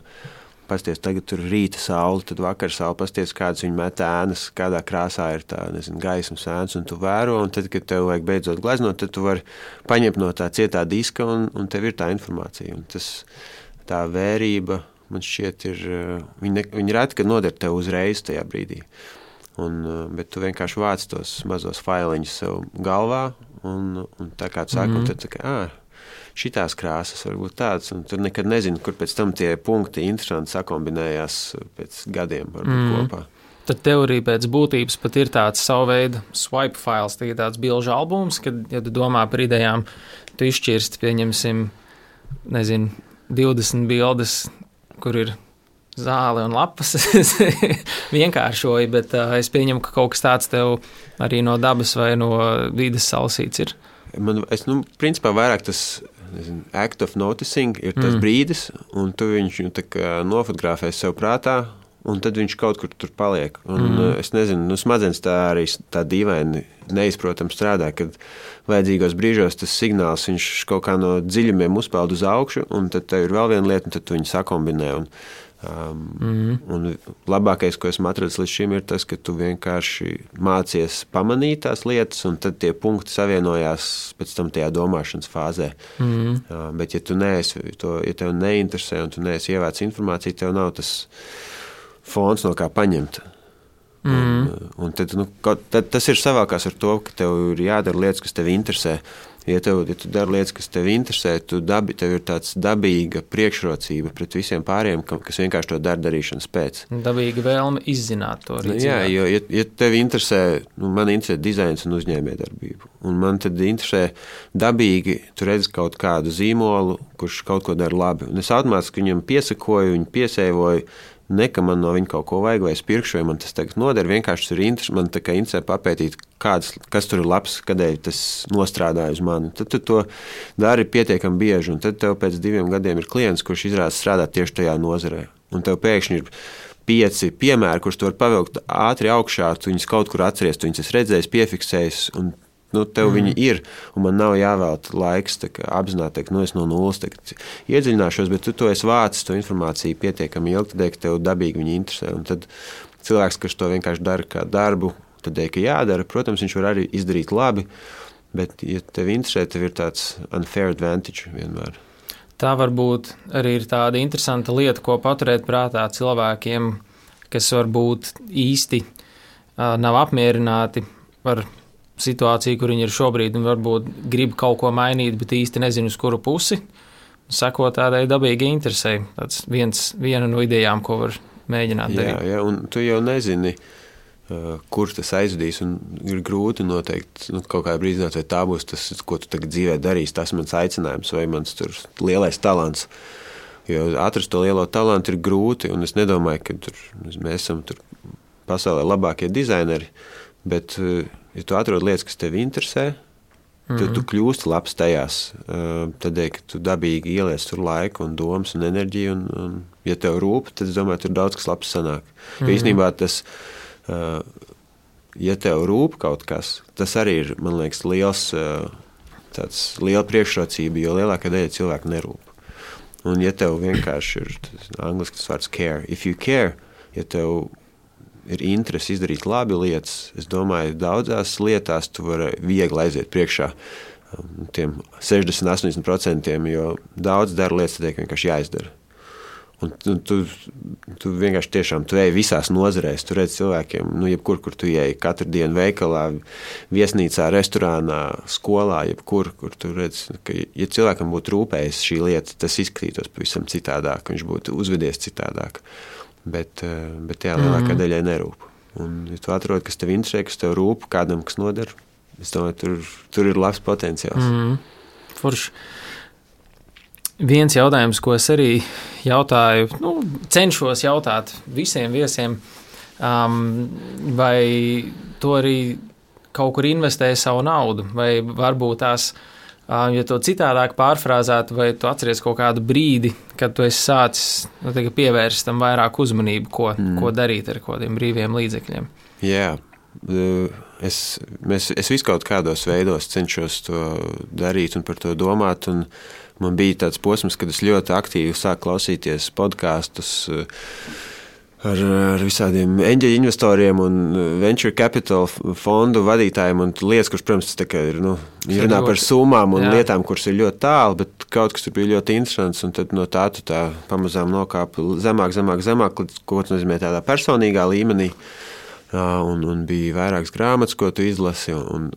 pasties, tagad tur rīta saule, tad vakar saule, pasties, kādas viņa met ēnas, kādā krāsā ir tā, nezinu, gaismas ēnas, un tu vēro, un tad, kad tev vajag beidzot gleznot, tad tu vari paņemt no tā cietā diska, un, un tev ir tā informācija. Un tas, tā vērība, man šķiet, ir, viņa, viņa reti, kad noder tev uzreiz tajā brīdī. Un, bet tu vienkārši vāc tos mazos failiņus sev galvā, un, un tā kā tu sāki, mm -hmm. tad tā kā, ah, šitās krāsas, varbūt tādas. Tur nekad nezinu, kur pēc tam tie punkti interesanti sakombinējās pēc gadiem mm. kopā.
Tad teorija pēc būtības pat ir tāds savu veidu swipe fails, tāds bilžu albums, kad, ja tu domā par idejām, tu izšķirsti, pieņemsim, nezinu, 20 bildes, kur ir zāle un lapas. Vienkāršoju, bet uh, es pieņemu, ka kaut kas tāds tev arī no dabas vai no vidas salasīts ir.
Man, es, nu, principā vairāk tas nezinu, act of noticing ir tas mm. brīdis, un tu viņu nofotografē sev prātā, un tad viņš kaut kur tur paliek. Un, mm. Es nezinu, nu, smadzenes tā arī tā dīvaini neizprotami strādā, kad vajadzīgos brīžos tas signāls viņš kaut kā no dziļumiem uzpeld uz augšu, un tad tev ir vēl viena lieta, un tad tu viņu sakombinē. Un, Um, mm. Un labākais, ko esmu atradzis līdz šim, ir tas, ka tu vienkārši mācies pamanīt tās lietas, un tad tie punkti savienojās pēc tam tajā domāšanas fāzē. Mm. Uh, bet, ja tu neesi, to, ja tev neinteresē un tu neesi ievācis informāciju, tev nav tas fons, no kā paņemt. Mm. Un, un tad, nu, tad tas ir savākās ar to, ka tev ir jādara lietas, kas tev interesē. Ja, tev, ja tu dari lietas, kas tev interesē, tu dabi, tev ir tāds dabīga priekšrocība pret visiem pārējiem, kas vienkārši to dara darīšanas pēc.
Dabīga vēlme izzināt to.
Rīcināt. Jā, jo, ja, ja tev interesē, nu, man interesē dizains un uzņēmējdarbība, un man tad interesē dabīgi, tu redz kaut kādu zīmolu, kurš kaut ko dara labi, un es automātiski viņam piesakoju, viņu piesēvoju, Ne, ka man no viņa kaut ko vajag, vai es pirkšu, vai man tas tagad noder. Vienkārši ir interesanti, man tā kā interesē papētīt, kāds, kas tur ir labs, kādēļ tas nostrādāja uz mani. Tad tu to dari pietiekami bieži, un tad tev pēc diviem gadiem ir klients, kurš izrādās strādāt tieši tajā nozarē. Un tev pēkšņi ir pieci piemēri, kurus tu vari pavilkt ātri augšā, tu viņus kaut kur atceries, tu viņus piefiksējis, un Nu, tev mm. viņi ir, un man nav jāvēlta laiks apzināti, ka nu, es no nulles iedziļināšos, bet tu to esi vācis, to informāciju pietiekami ilgi, tad, tev dabīgi viņi interesē. Un tad cilvēks, kas to vienkārši dara kā darbu, tad, ka jādara, protams, viņš var arī izdarīt labi, bet, ja tev interesē, tev ir tāds unfair advantage vienmēr.
Tā varbūt arī ir tāda interesanta lieta, ko paturēt prātā cilvēkiem, kas varbūt īsti uh, nav apmierināti ar situāciju, kur viņi ir šobrīd, un varbūt grib kaut ko mainīt, bet īsti nezinu, uz kuru pusi. Seko tādai dabīgai interesei. Tas viens viena no idejām, ko var mēģināt darīt.
Jā, jā un tu jau nezini, uh, kur tas aizvedīs. Ir grūti noteikt, nu, kaut kādā brīdī, vai tā būs tas, ko tu tagad dzīvē darīsi. Tas mans aicinājums vai mans lielais talants. Jo atrast to lielo talantu ir grūti, un es nedomāju, ka tur, mēs esam tur pasaulē labākie dizaineri. Bet, uh, ja tu atrod lietas, kas tev interesē, Mm -hmm. tu, kļūsti labs tajās, uh, tādēļ, ka tu dabīgi ieliec tur laiku un domas un enerģiju. Un, un, ja tev rūp, tad es domāju, tur daudz kas labs sanāk. Mm -hmm. īstenībā tas, ja tev rūp kaut kas, tas arī ir, man liekas, liels, tāds liela priekšrocība, jo lielākā daļa cilvēku nerūp. Un ja tev vienkārši ir tas anglisks vārds care, if you care, ja tev ir interese izdarīt labi lietas, es domāju, daudzās lietās tu vari viegli aiziet priekšā um, tiem 60-80%, jo daudz dara lietas, tiek vienkārši jāizdara. Un tu, tu, tu vienkārši tiešām tu ej visās nozarēs. Tu redz cilvēkiem, nu, jebkur, kur tu ej, katru dienu veikalā, viesnīcā, restorānā, skolā, jebkur, kur tu redz, ka, ja cilvēkam būtu rūpējis šī lieta, tas izskatītos pavisam citādāk, viņš būtu uzvedies citādāk. Bet, eh, bet jā, lielākā mm. daļai nerūp. Un, ja tu atrod, kas tev interesē, kas tev rūp, kādam kas noder, es domāju, tur, tur ir labs potenciāls.
Mm. Forši. Viens jautājums, ko es arī jautāju, nu, cenšos jautāt visiem viesiem, um, vai to arī kaut kur investē savu naudu, vai varbūt tās, um, ja to citādāk pārfrāzētu, vai tu atceries kaut kādu brīdi, kad tu esi sācis nu, pievērst tam vairāk uzmanību, ko, mm. ko darīt ar kādiem brīviem līdzekļiem.
Jā. Es, mēs, es visu kaut kādos veidos cenšos to darīt un par to domāt. Un, uh, man bija tāds posms, kad es ļoti aktīvi sāku klausīties podkāstus. Eh, ar, ar visādiem eņģeļu investoriem un eh, venture capital fondu vadītājiem. Un lietas, kuras, protams, ir nu, runā par summām un Jā. lietām, kuras ir ļoti tālu, bet kaut kas tur bija ļoti interesants. Tad no tā tu tā pamazām nokāpi zemāk, zemāk, zemāk, ko tas nozīmē tādā personīgā līmenī. Un, un bija vairākas grāmatas, ko tu izlasi. Un,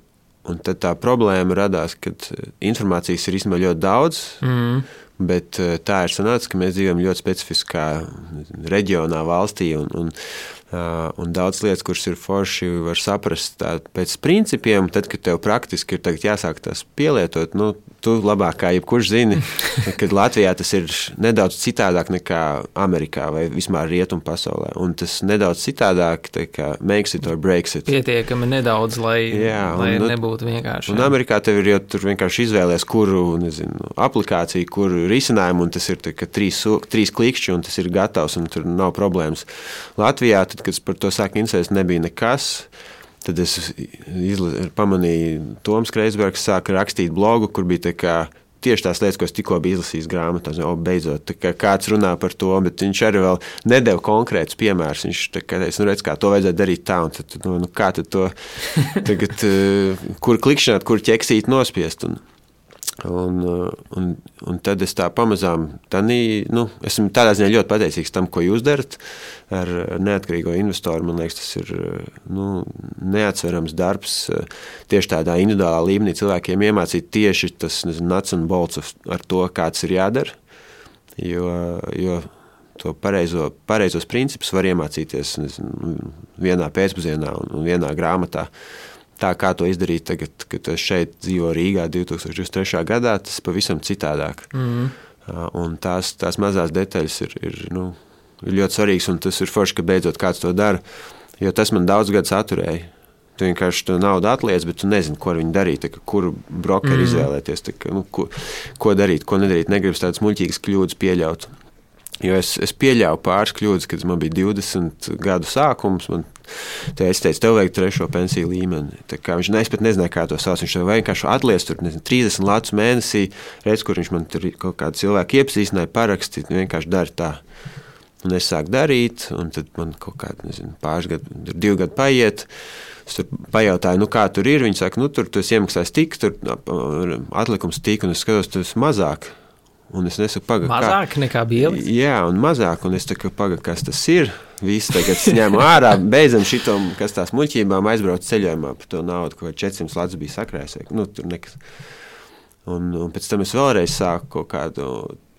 Un tad tā problēma radās, kad eh, informācijas ir īstenībā ļoti daudz. Mm. Bet eh, tā ir sanāca, ka mēs dzīvojam ļoti specifiskā reģionā, valstī. Un, un, un daudz lietas, kuras ir forši, var saprast tā, pēc principiem. Tad, kad tev praktiski ir jāsāk tās pielietot, nu, tu labāk kā jebkurš zini, ka Latvijā tas ir nedaudz citādāk nekā Amerikā vai vispār rietumu pasaulē. Un tas nedaudz citādāk, kā makes it or breaks it.
Pietiekami nedaudz, lai, Jā, un, lai nu, nebūtu vienkārši.
Un Amerikā tev ir jau tur vienkārši izvēlēties, kuru nezinu, aplikāciju, kuru risinājumu, un tas ir tā, trīs, trīs klikšķi, un tas ir gatavs, un tur nav problēmas. Latvijā tad, kad par to sāku interesēties, nebija nekas. Tad es izla, pamanīju, ka Toms Kreisbergs sāka rakstīt blogu, kur bija tā tieši tās lietas, ko es tikko biju izlasījis grāmatā. O, beidzot, kā kāds runā par to, bet viņš arī vēl nedēļa konkrēts piemērs. Viņš teica, nu, redz, kā to vajadzētu darīt tā, un tad, nu, nu, kā tad to tagad, eh, kur klikšķināt, kur ķeksīt nospiest. Un, Un, uh, un, un tad es tā pamazām, tādī, nu, esmu tādā ziņā ļoti pateicīgs tam, ko jūs darat ar neatkarīgo investoru. Man liekas, tas ir nu, neatsverams darbs. Tieši tādā individuālā līmenī cilvēkiem iemācīt tieši tas nuts un bolts ar to, kāds ir jādara. Jo, jo to pareizo, pareizos principus var iemācīties nezinu, vienā pēcpusdienā un vienā grāmatā. Uh, tā kā to izdarīt tagad, kad es šeit dzīvoju Rīgā 2023. gadā, tas pavisam citādāk. Mm. Un tās, tās mazās detaļas ir, ir, nu, ir ļoti svarīgas, un tas ir forši, ka beidzot kāds to dara. Jo tas man daudz gadus atturēja. Tu vienkārši to naudu atliec, bet tu nezini, ko ar viņu darīt, kā, kuru brokeru mm. izvēlēties, kā, nu, ko, ko darīt, ko nedarīt. Negribas tādas muļķīgas kļūdas pieļaut. Jo es, es pieļāvu pāris kļūdas, kad man bija 20 gadu sākums. Man, es teicu, tev vajag trešo pensiju līmeni. Viņš ne, pat nezināja, kā to sauc. Viņš to vienkārši atliek tur nezinu, 30 lats mēnesī, redz, kur viņš man tur kaut kādu cilvēku iepazīstināja, parakstīja. Vienkārši dara tā. Un es sāku darīt, un tad man kaut kāda, pāris gadi, divi gadi paiet. Es tur pajautāju, nu, kā tur ir. Viņi saka, nu, tur tu esi tik, tur atlikums tik, un es skatos, tas ir mazāk. Un es nesaku, pagaidi.
Mazāk kā, nekā bija.
Jā, un mazāk, un es saku, pagaidi, kas tas ir. Visi tagad ņēmu ārā, beidzam šito, kas tās muļķībām aizbrauc ceļojumā par to naudu, ko 400 lats bija sakrājis. Nu, tur nekas. Un, un pēc tam es vēlreiz sāku kaut kādu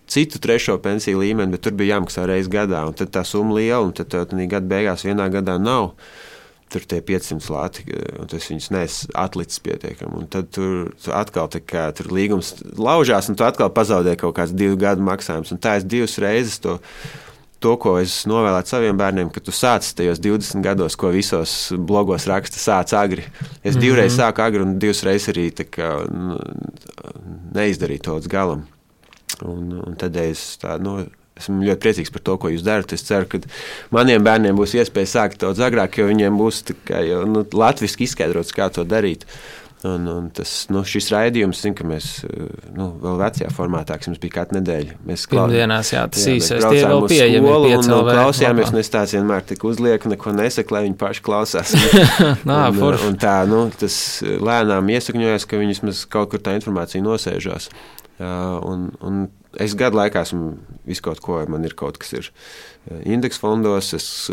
citu trešo pensiju līmeni, bet tur bija jāmaksā reizes gadā, tad tā summa liela, un tad tā gada beigās vienā gadā nav tur tie 500 lati, un tas viņus nes atlicis pietiekami. Un tad tur, tur atkal kā, tur līgums laužās, un tu atkal pazaudē kaut kāds divu gadu maksājums. Un tā es divas reizes to to, ko es novēlētu saviem bērniem, ka tu sāc tajos 20 gados, ko visos blogos raksta, sāc agri. Es mm -hmm. divreiz sāku agri un divas reizes arī kā, nu, neizdarīju to līdz galam. Un, un tad es tā, nu, esmu ļoti priecīgs par to, ko jūs darat. Es ceru, ka maniem bērniem būs iespēja sākt daudz agrāk, jo viņiem būs jau, nu, latviešu izskaidrots, kā to darīt. Un, un tas, nu, šis raidījums, zinu, ka mēs nu, vēl vecajā formātā, kas mums bija katru nedēļu. Mēs
klausījāmies, jā, tas īsais, tie vēl pieejami.
Un, un, un klausījāmies, un es tāds vienmēr tik uzlieku, neko nesaku, lai viņi paši klausās.
Nā, un,
un, un tā, nu, tas lēnām iesakņojas, ka viņi vismaz kaut kur tā informācija nosēžās. Uh, un, un es gadu laikā esmu visu kaut ko, man ir kaut kas ir indeks fondos, es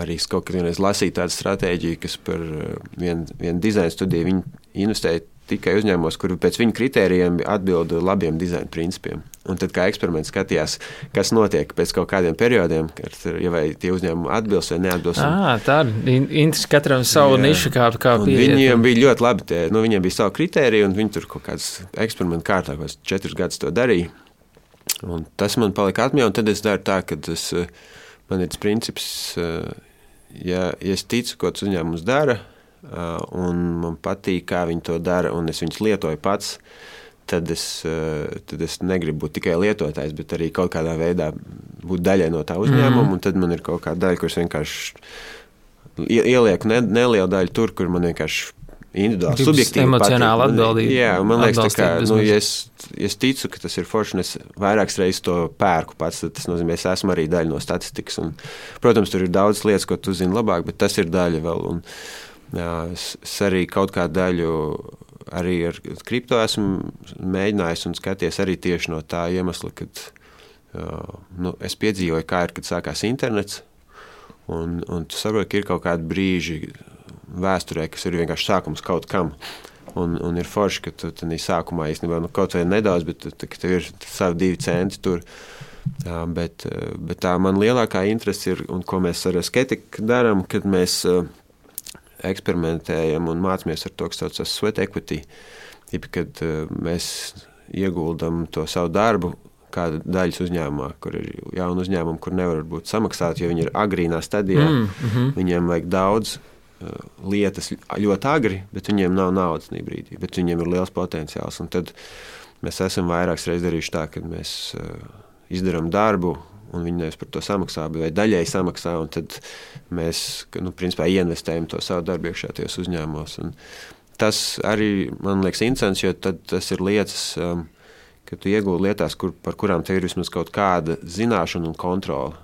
arī es kaut kad lasīju tādu stratēģiju, kas par uh, vienu vien dizaina studiju investēja tikai uzņēmumos, kuri pēc viņu kritērijiem atbild labiem dizaina principiem. Un tad, kā eksperiments, skatījās, kas notiek pēc kaut kādiem periodiem, kad ja vai tie uzņēmumi atbilst vai neatbilst.
À, tā ir interesanti. Katram savu jā. nišu, kā, kā pieeja.
Viņiem bija ļoti labi, tie, nu, viņiem bija savi kritēriji, un viņi tur kaut kādas eksperimentu kārtā, kas četrus gadus to darīja. Un tas man palika atmiņā, un tad es daru tā, ka es. Uh, man ir tas princips, eh, ja, ja es ticu, ko tas uzņēmums dara, eh, un man patīk, kā viņi to dara, un es viņus lietoju pats, tad es, eh, tad es negribu būt tikai lietotājs, bet arī kaut kādā veidā būt daļai no tā uzņēmuma. Mm. Un tad man ir kaut kāda daļa, kuras vienkārši ielieku ne, nelielu daļu tur, kur man vienkārši individuāli, subjektīvi.
Emocionāli atbildība.
Jā, man liekas, ka nu, ja es, es ticu, ka tas ir forši, un es vairākas reizes to pērku pats, tas nozīmē, es esmu arī daļa no statistikas. Un, protams, tur ir daudz lietas, ko tu zini labāk, bet tas ir daļa vēl. Un, jā, es, es arī kaut kādu daļu. Arī ar kripto esmu mēģinājis un skaties arī tieši no tā iemesla, ka uh, nu, es piedzīvoju, kā ir, kad sākās internets. Un, un tu saproti, ka ir kaut kādi brīži, vēsturē, kas ir vienkārši sākums kaut kam. Un, un ir forši, ka tu tādā sākumā īstenībā nu, kaut vai nedaudz, bet tu, tev ir savi divi centi tur. Jā, bet, bet tā man lielākā interese ir, un ko mēs ar skeptiku darām, kad mēs uh, eksperimentējam un mācāmies ar to, kas saucas sweat equity. Jeb, kad uh, mēs ieguldam to savu darbu kāda daļas uzņēmumā, kur ir jauna uzņēmuma, kur nevar būt samaksāt, jo viņi ir agrīnā stadijā. Mm -hmm. Viņiem vajag daudz Eh, lietas ļoti agri, bet viņiem nav naudas tajā brīdī, bet viņiem ir liels potenciāls. Un tad mēs esam vairākas reizes darījuši tā, ka mēs uh, izdarām darbu. Un viņi nevis par to samaksā, bet daļēji samaksā. Tad mēs nu, principā, ieinvestējam to savu darbu iekšā tajos uzņēmumos. Un tas arī man liekas interesants, jo tas ir lietas, um, ka tu iegūti lietās, kur, par kurām tev ir vismaz kaut kāda zināšana un kontrole.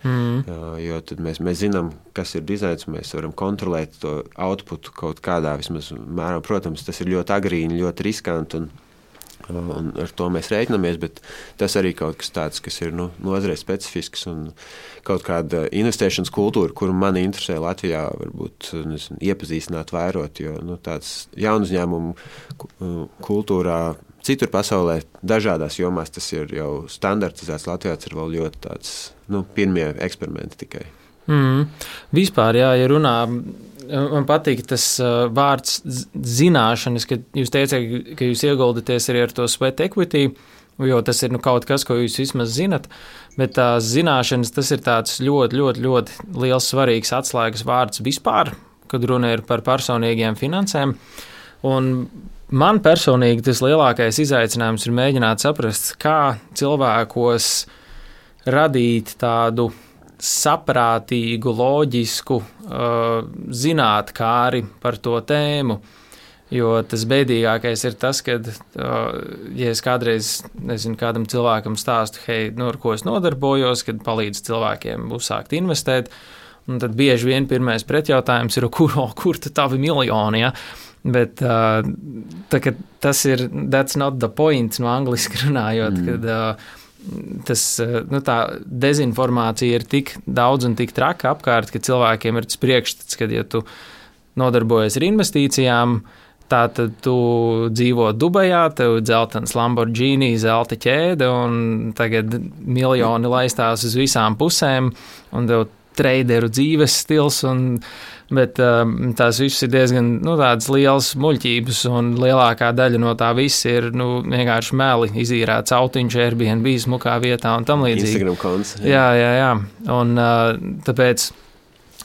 Mm. Jo tad mēs, mēs zinām, kas ir dizains, mēs varam kontrolēt to outputu kaut kādā mērā. Protams, tas ir ļoti agrīni, ļoti riskanti. Un, un ar to mēs rēķinamies, bet tas arī kaut kas tāds, kas ir nu, nozarei specifisks un kaut kāda investēšanas kultūra, kuru man interesē Latvijā, varbūt nezinu, iepazīstināt, vairot, jo nu, tāds jaunu uzņēmumu kultūrā Citur pasaulē, dažādās jomās tas ir jau standartizēts. Latvijā tas ir vēl ļoti tāds, nu, pirmie eksperimenti tikai.
Mm. Vispār, jā, ja runā, man patīk tas uh, vārds zināšanas, ka jūs teicāt, ka jūs ieguldaties arī ar to sweat equity, jo tas ir nu, kaut kas, ko jūs vismaz zinat. Bet tās zināšanas, tas ir tāds ļoti, ļoti, ļoti liels, svarīgs atslēgas vārds vispār, kad runa ir par personīgiem finansēm. Un Man personīgi tas lielākais izaicinājums ir mēģināt saprast, kā cilvēkos radīt tādu saprātīgu, loģisku uh, zinātnākāri par to tēmu. Jo tas bēdīgākais ir tas, ka, uh, ja es kādreiz nezinu, kādam cilvēkam stāstu, hei, nu, ar ko es nodarbojos, kad palīdzu cilvēkiem uzsākt investēt, tad bieži vien pirmais pretjautājums ir, kur, kur tad tavi miljoni? Ja? Bet uh, tā, tas ir that's not the point, no angliski runājot, mm. kad uh, tas, nu, tā dezinformācija ir tik daudz un tik traka apkārt, ka cilvēkiem ir tas priekšstats, ka, ja tu nodarbojies ar investīcijām, tā tad tu dzīvo Dubajā, tev ir dzeltens Lamborghini, zelta ķēde, un tagad miljoni laistās uz visām pusēm, un tev traderu dzīves stils. Un, bet um, tās visas ir diezgan nu, liels muļķības, un lielākā daļa no tā viss ir nu, vienkārši meli, izīrēts autiņš, Airbnb, smukā vietā un tam līdzīgi.
Instagram konts.
Jā, jā, jā. Un, uh, tāpēc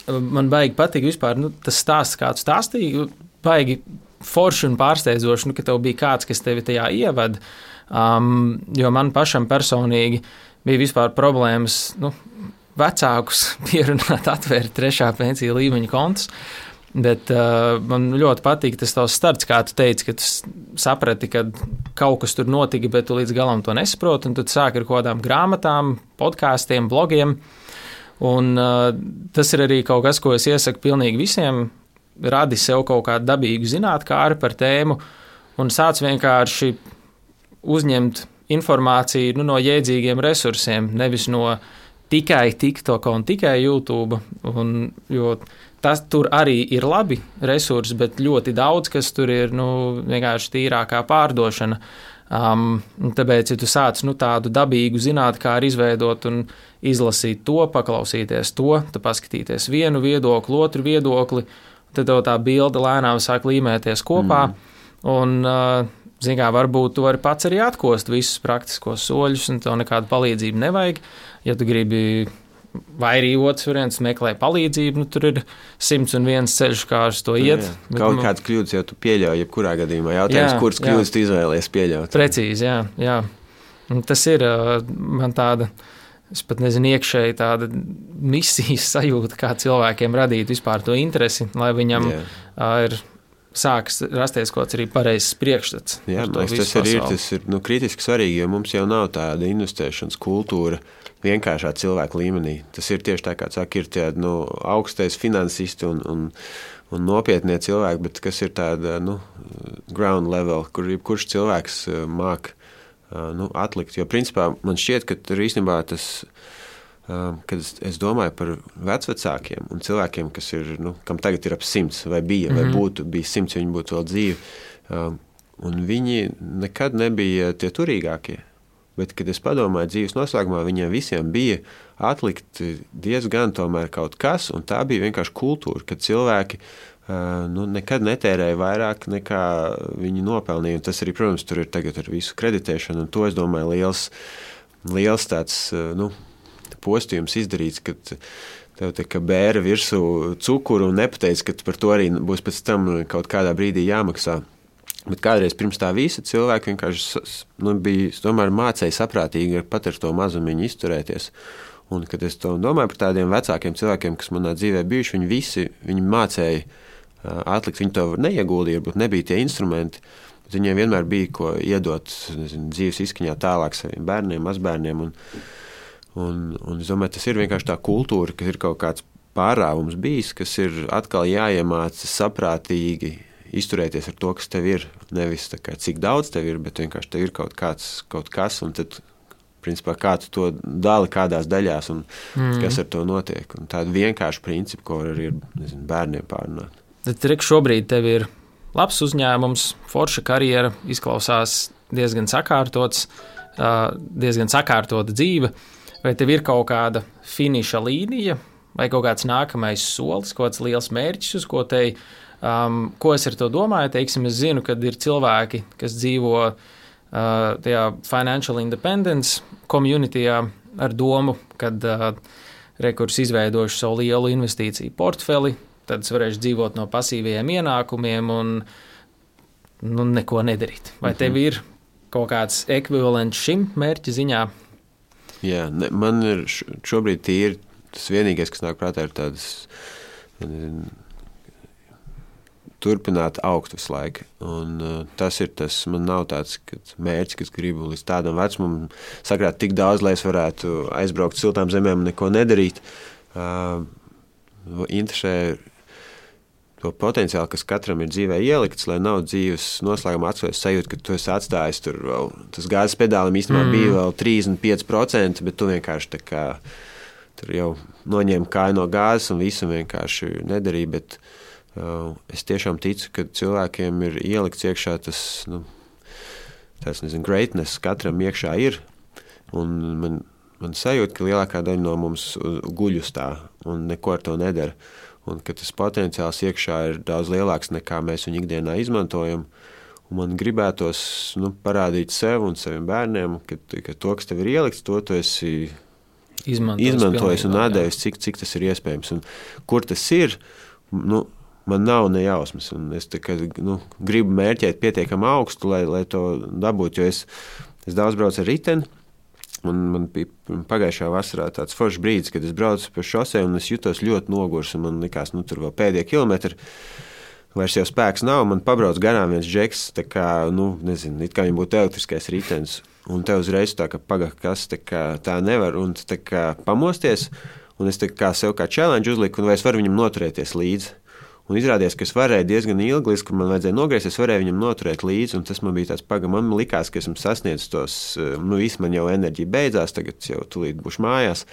man baigi patīk vispār nu, tas stāsts, kāds stāstīja. Baigi forši un pārsteidzoši, nu, ka tev bija kāds, kas tevi tajā ievada. Um, jo man pašam personīgi bija vispār problēmas nu, vecākus pierunāt, atvērt trešā pensiju līmeņa kontus. Bet uh, man ļoti patīk tas tavs starts, kā tu teici, ka tu saprati, ka kaut kas tur notika, bet tu līdz galam to nesaproti. Tad sāki ar kaut kādām grāmatām, podkāstiem, blogiem. Un, uh, tas ir arī kaut kas, ko es iesaku pilnīgi visiem. Radi sev kaut kādu dabīgu zinātnē par tēmu un sāc vienkārši uzņemt informāciju nu, no jēdzīgiem resursiem, nevis no tikai TikTok un tikai YouTube. Un, tas tur arī ir labi resursi, bet ļoti daudz kas tur ir nu, vienkārši tīrākā pārdošana. Um, tāpēc, ja tu sāc nu, tādu dabīgu zināt, kā ir izveidot un izlasīt to, paklausīties to, tad paskatīties vienu viedokli, otru viedokli, tad tev tā bilde lēnām sāk līmēties kopā. Mm. Un, uh, Zinām, varbūt tu vari pats arī atkost visus praktiskos soļus, un tev nekādu palīdzību nevajag. Ja tu gribi, vai arī otrs variants, meklē palīdzību, nu, tur ir simts un viens ceļš, kā uz to iet. Jā, jā.
Bet, Kaut nu, kādas kļūdas jau tu pieļauj, jebkurā gadījumā. Jautājums, jā, kuras kļūdas tu izvēlējies pieļaut?
Precīzi, jā. jā. Un tas ir man tāda. Es pat nezinu, iekšēji tāda misijas sajūta, kā cilvēkiem radīt vispār to interesi, lai viņam yeah. ir sāks rasties kaut kāds arī pareizs priekšstats.
Jā, liekas, tas arī ir, tas ir nu, kritiski svarīgi, jo mums jau nav tāda investēšanas kultūra vienkāršā cilvēka līmenī. Tas ir tieši tā, kā saka, ir tie nu, augstais finansisti un, un, un nopietnie cilvēki, bet kas ir tāda nu, ground level, kur jebkurš cilvēks uh, māk uh, nu, atlikt. Jo principā man šķiet, ka tur īstenībā tas ir kad es, es domāju par vecākiem un cilvēkiem, kas ir, nu, kam tagad ir ap simts, vai bija, mm -hmm. vai mhm. būtu bijis simts, viņi būtu vēl dzīvi. Un viņi nekad nebija tie turīgākie. Bet, kad es padomāju, dzīves noslēgumā viņiem visiem bija atlikt diezgan kaut kas, un tā bija vienkārši kultūra, kad cilvēki nu, nekad netērēja vairāk nekā viņi nopelnīja. Un tas arī, protams, tur ir tagad ar visu kreditēšanu, un to es domāju, liels, liels tāds. Nu, postījums izdarīts, kad tev tā kā bēra virsū cukuru un nepateic, ka par to arī būs pēc tam kaut kādā brīdī jāmaksā. Bet kādreiz pirms tā visa cilvēki vienkārši nu, bija, mācīja saprātīgi pat ar to mazumiņu izturēties. Un, kad es to domāju par tādiem vecākiem cilvēkiem, kas manā dzīvē bijuši, viņi visi viņi mācīja atlikt, viņi to neieguldīja, varbūt nebija tie instrumenti, viņiem vienmēr bija ko iedot nezinu, dzīves izskaņā tālāk saviem bērniem, mazbērniem. Un, Un, un es domāju, tas ir vienkārši tā kultūra, ka ir kaut kāds pārāvums bijis, kas ir atkal jāiemācās saprātīgi izturēties ar to, kas tev ir. Nevis kā, cik daudz tev ir, bet vienkārši tev ir kaut, kāds, kaut kas, un tad, principā, kā tu to dali kādās daļās, un mm. kas ar to notiek. Un tāda vienkārša principa, ko arī ir nezinu, bērniem pārunāt.
Tad, Rik, šobrīd tev ir labs uzņēmums, forša karjera, izklausās diezgan sakārtots, diezgan sakārtota dzīve. Vai tev ir kaut kāda finiša līnija, vai kaut kāds nākamais solis, kaut kāds liels mērķis, uz ko te, um, ko es ar to domāju? Teiksim, es zinu, ka ir cilvēki, kas dzīvo uh, tajā financial independence komunitijā ar domu, kad uh, rekurs izveidojuši savu lielu investīciju portfeli, tad es varēšu dzīvot no pasīviem ienākumiem un nu, neko nedarīt. Vai tev mhm. ir kaut kāds ekvivalents šim mērķa ziņā?
Jā, ne, man ir šobrīd tīri tas vienīgais, kas nāk prātā, ir tādas. Turpināt augt visu laiku. Un, uh, tas ir tas, man nav tāds mērķis, kas gribu līdz tādam vecumam sakrāt tik daudz, lai es varētu aizbraukt siltām zemēm un neko nedarīt. Uh, interesē to potenciālu, kas katram ir dzīvē ielikts, lai nav dzīves noslēguma atsvērts sajūta, ka tu esi atstājis tur vēl, tas gāzes pedālim īstenībā mm. bija vēl 35%, bet tu vienkārši tā kā tur jau noņēma kāju no gāzes un visu vienkārši nedarīja, bet uh, es tiešām ticu, ka cilvēkiem ir ielikts iekšā tas, nu, tas nezinu, greatness katram iekšā ir, un man, man sajūta, ka lielākā daļa no mums guļ uz tā un neko ar to nedara. Un ka tas potenciāls iekšā ir daudz lielāks nekā mēs viņu ikdienā izmantojam. Un man gribētos nu, parādīt sev un saviem bērniem, ka, ka to, kas tev ir ielikts, to tu esi
Izmantojis,
izmantojis un atdevis, cik, cik tas ir iespējams. Un kur tas ir, nu, man nav ne jausmas. Es kā, nu, gribu mērķēt pietiekami augstu, lai, lai to dabūtu. Jo es, es daudz braucu ar riteni. Un man bija pagājušā vasarā tāds foršs brīdis, kad es braucu pa šosei un es jutos ļoti noguris. Man liekas, nu tur vēl pēdējie kilometri. Vairs jau spēks nav. Man pabrauc garām viens džeks, kā, nu, nezinu, it kā viņam būtu elektriskais ritenis. Un te uzreiz tā, ka pagaidi, kas tā, kā, tā nevar. Un tā kā pamosties, un es tā kā sev kā challenge uzliku, un vai es varu viņam noturēties līdzi. Un izrādījās, ka es varēju diezgan ilgi, līdz man vajadzēja nogriezties, es varēju viņam noturēt līdzi. Tas man bija tāds pagaidām, man likās, ka esmu sasniedzis tos, eh, nu, viss man jau enerģija beidzās, tagad jau tūlīt būšu mājās.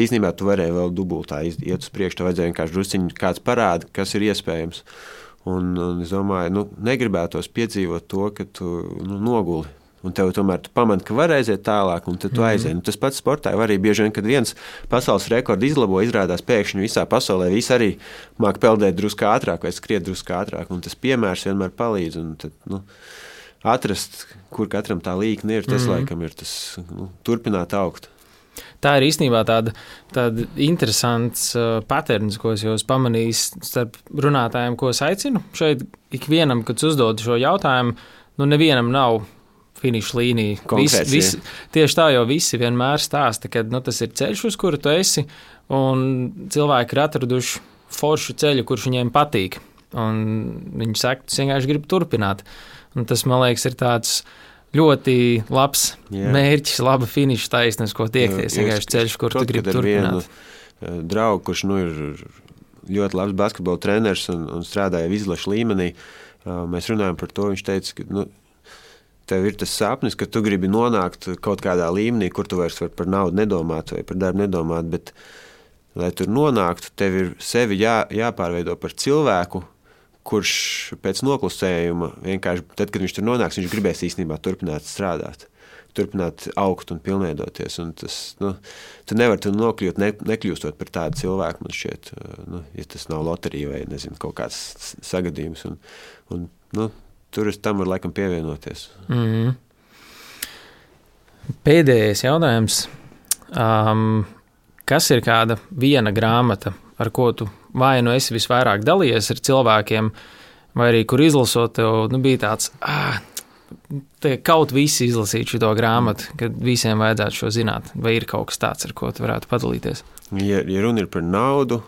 Īsnībā tu varēji vēl dubultā iet uz priekšu, tev vajadzēja vienkārši drusciņi kāds parāda, kas ir iespējams. Un, un es domāju, nu, negribētos piedzīvot to, ka tu nu, noguli. Un tev tomēr tu pamani, ka var aiziet tālāk, un tu aizies. Nu, tas pats sportā arī bieži vien, kad viens pasaules rekords izlabo, izrādās pēkšņi visā pasaulē. Visi arī māca peldēt drusku ātrāk vai skriet drusku ātrāk. Un tas piemērs vienmēr palīdz. Un tad, nu, atrast, kur katram tā līnija ir, tas mm -hmm. laikam ir tas nu, turpināt augt.
Tā ir īstenībā tāda, tāda interesants uh, patērns, ko es jau esmu pamanījis starp runātājiem, ko es aicinu. Šeit ikvienam, kad uzdod šo jautājumu, nu nevienam nav finiša līnija.
Konkrēts,
vis, tieši tā jau visi vienmēr stāsta, ka nu, tas ir ceļš, uz kuru tu esi, un cilvēki ir atraduši foršu ceļu, kurš viņiem patīk. Un viņi saka, tas vienkārši grib turpināt. Un tas, man liekas, ir tāds ļoti labs
Jā.
mērķis, laba finiša taisnes, ko tiekties.
Es
Vienkārši ceļš, kur tu gribi
ar vienu,
turpināt.
eh, Draugu, kurš nu, ir ļoti labs basketbola treneris un, un strādāja izlaša līmenī, eh, mēs runājam par to. Viņš teica, ka nu, tev ir tas sapnis, ka tu gribi nonākt kaut kādā līmenī, kur tu vairs par naudu nedomāt vai par darbu nedomāt. Bet, lai tur nonāktu, tev ir sevi jā, jāpārveido par cilvēku, kurš pēc noklusējuma vienkārši, tad, kad viņš tur nonāks, viņš gribēs īstenībā turpināt strādāt. Turpināt augt un pilnveidoties. Un tas, nu, tu nevari tur nokļūt, ne, nekļūstot par tādu cilvēku. Man šķiet, nu, ja tas nav loterija vai nezinu, kaut kāds sagadījums. Un, un, nu, tur es tam varu laikam pievienoties.
Mm -hmm. Pēdējais jautājums. Um, kas ir kāda viena grāmata, ar ko tu vai nu esi visvairāk dalījies ar cilvēkiem, vai arī kur izlasot, tev nu, bija tāds, ah, te kaut visi izlasīt šo grāmatu, kad visiem vajadzētu šo zināt, vai ir kaut kas tāds, ar ko tu varētu padalīties?
Ja, ja runa ir par naudu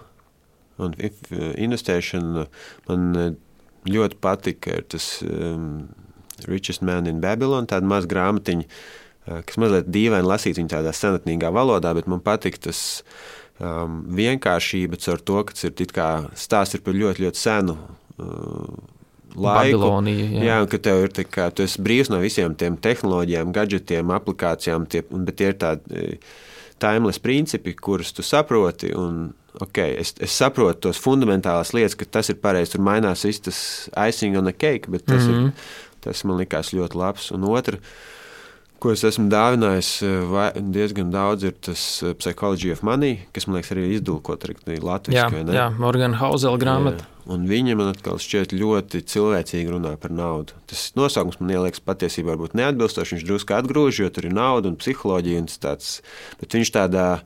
un investēšanu, man ļoti patika tas um, Richest Man in Babylon, tāda maza grāmatiņa, eh, kas mazliet dīvaini lasīt viņa tādā senatnīgā valodā, bet man patīk tas um, vienkāršība caur to, ka tas ir it kā stāsts ir par ļoti, ļoti senu uh, laiku.
Babilonija. Jā.
Jā, ka tev ir tā kā, tu esi brīvs no visiem tiem tehnoloģijām, gadgetiem, aplikācijām, tie, un- bet tie ir tādi e, timeless principi, kurus tu saproti. Un, okay, es, es saprotu tos fundamentālās lietas, ka tas ir pareizi. Tur mainās viss tas icing on a cake, bet tas, mm
Mhm.
-hmm. ir, tas man likās ļoti labs. Un otra, ko es esmu dāvinājis e, vai, diezgan daudz, ir tas e, Psychology of Money, kas man liekas arī izdulkot arī latviešu.
Jā, jā, Morgana Hausela grāmata.
Jā. Un viņa man atkal šķiet ļoti cilvēcīgi runā par naudu. Tas nosaukums man liekas patiesībā varbūt neatbilstošs. Viņš drusku atgrūž, jo tur ir nauda un psiholoģija. Un tas tāds, bet viņš tādā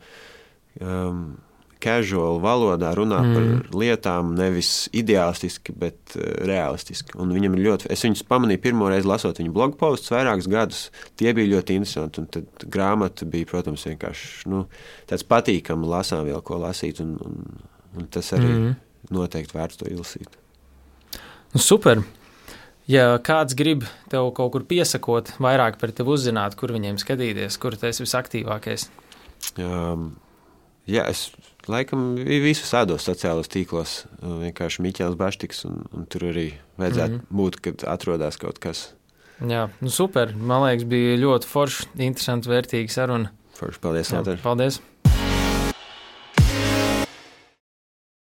um, casual valodā runā mm. par lietām, nevis ideālistiski, bet uh, realistiski. Un viņam ir ļoti, es viņus pamanīju pirmo reizi lasot viņa blog postus vairākus gadus. Tie bija ļoti interesanti. Un tad grāmata bija, protams, vienkārši nu, tāds patīkams lasām vēl ko lasīt. Un, un, un tas arī. Mm noteikti vērts to izlasīt.
Nu, super. Ja kāds grib tev kaut kur piesakot, vairāk par tevi uzzināt, kur viņiem skatīties, kur tu esi visaktīvākais.
Um, jā, es laikam visus tādos sociālos tīklos, vienkārši Miķels Baštiks, un, un tur arī vajadzētu mm -hmm. būt, kad atrodas kaut kas.
Jā, nu super. Man liekas, bija ļoti forši, interesanti, vērtīgi saruna.
Forši, paldies,
Jā, paldies!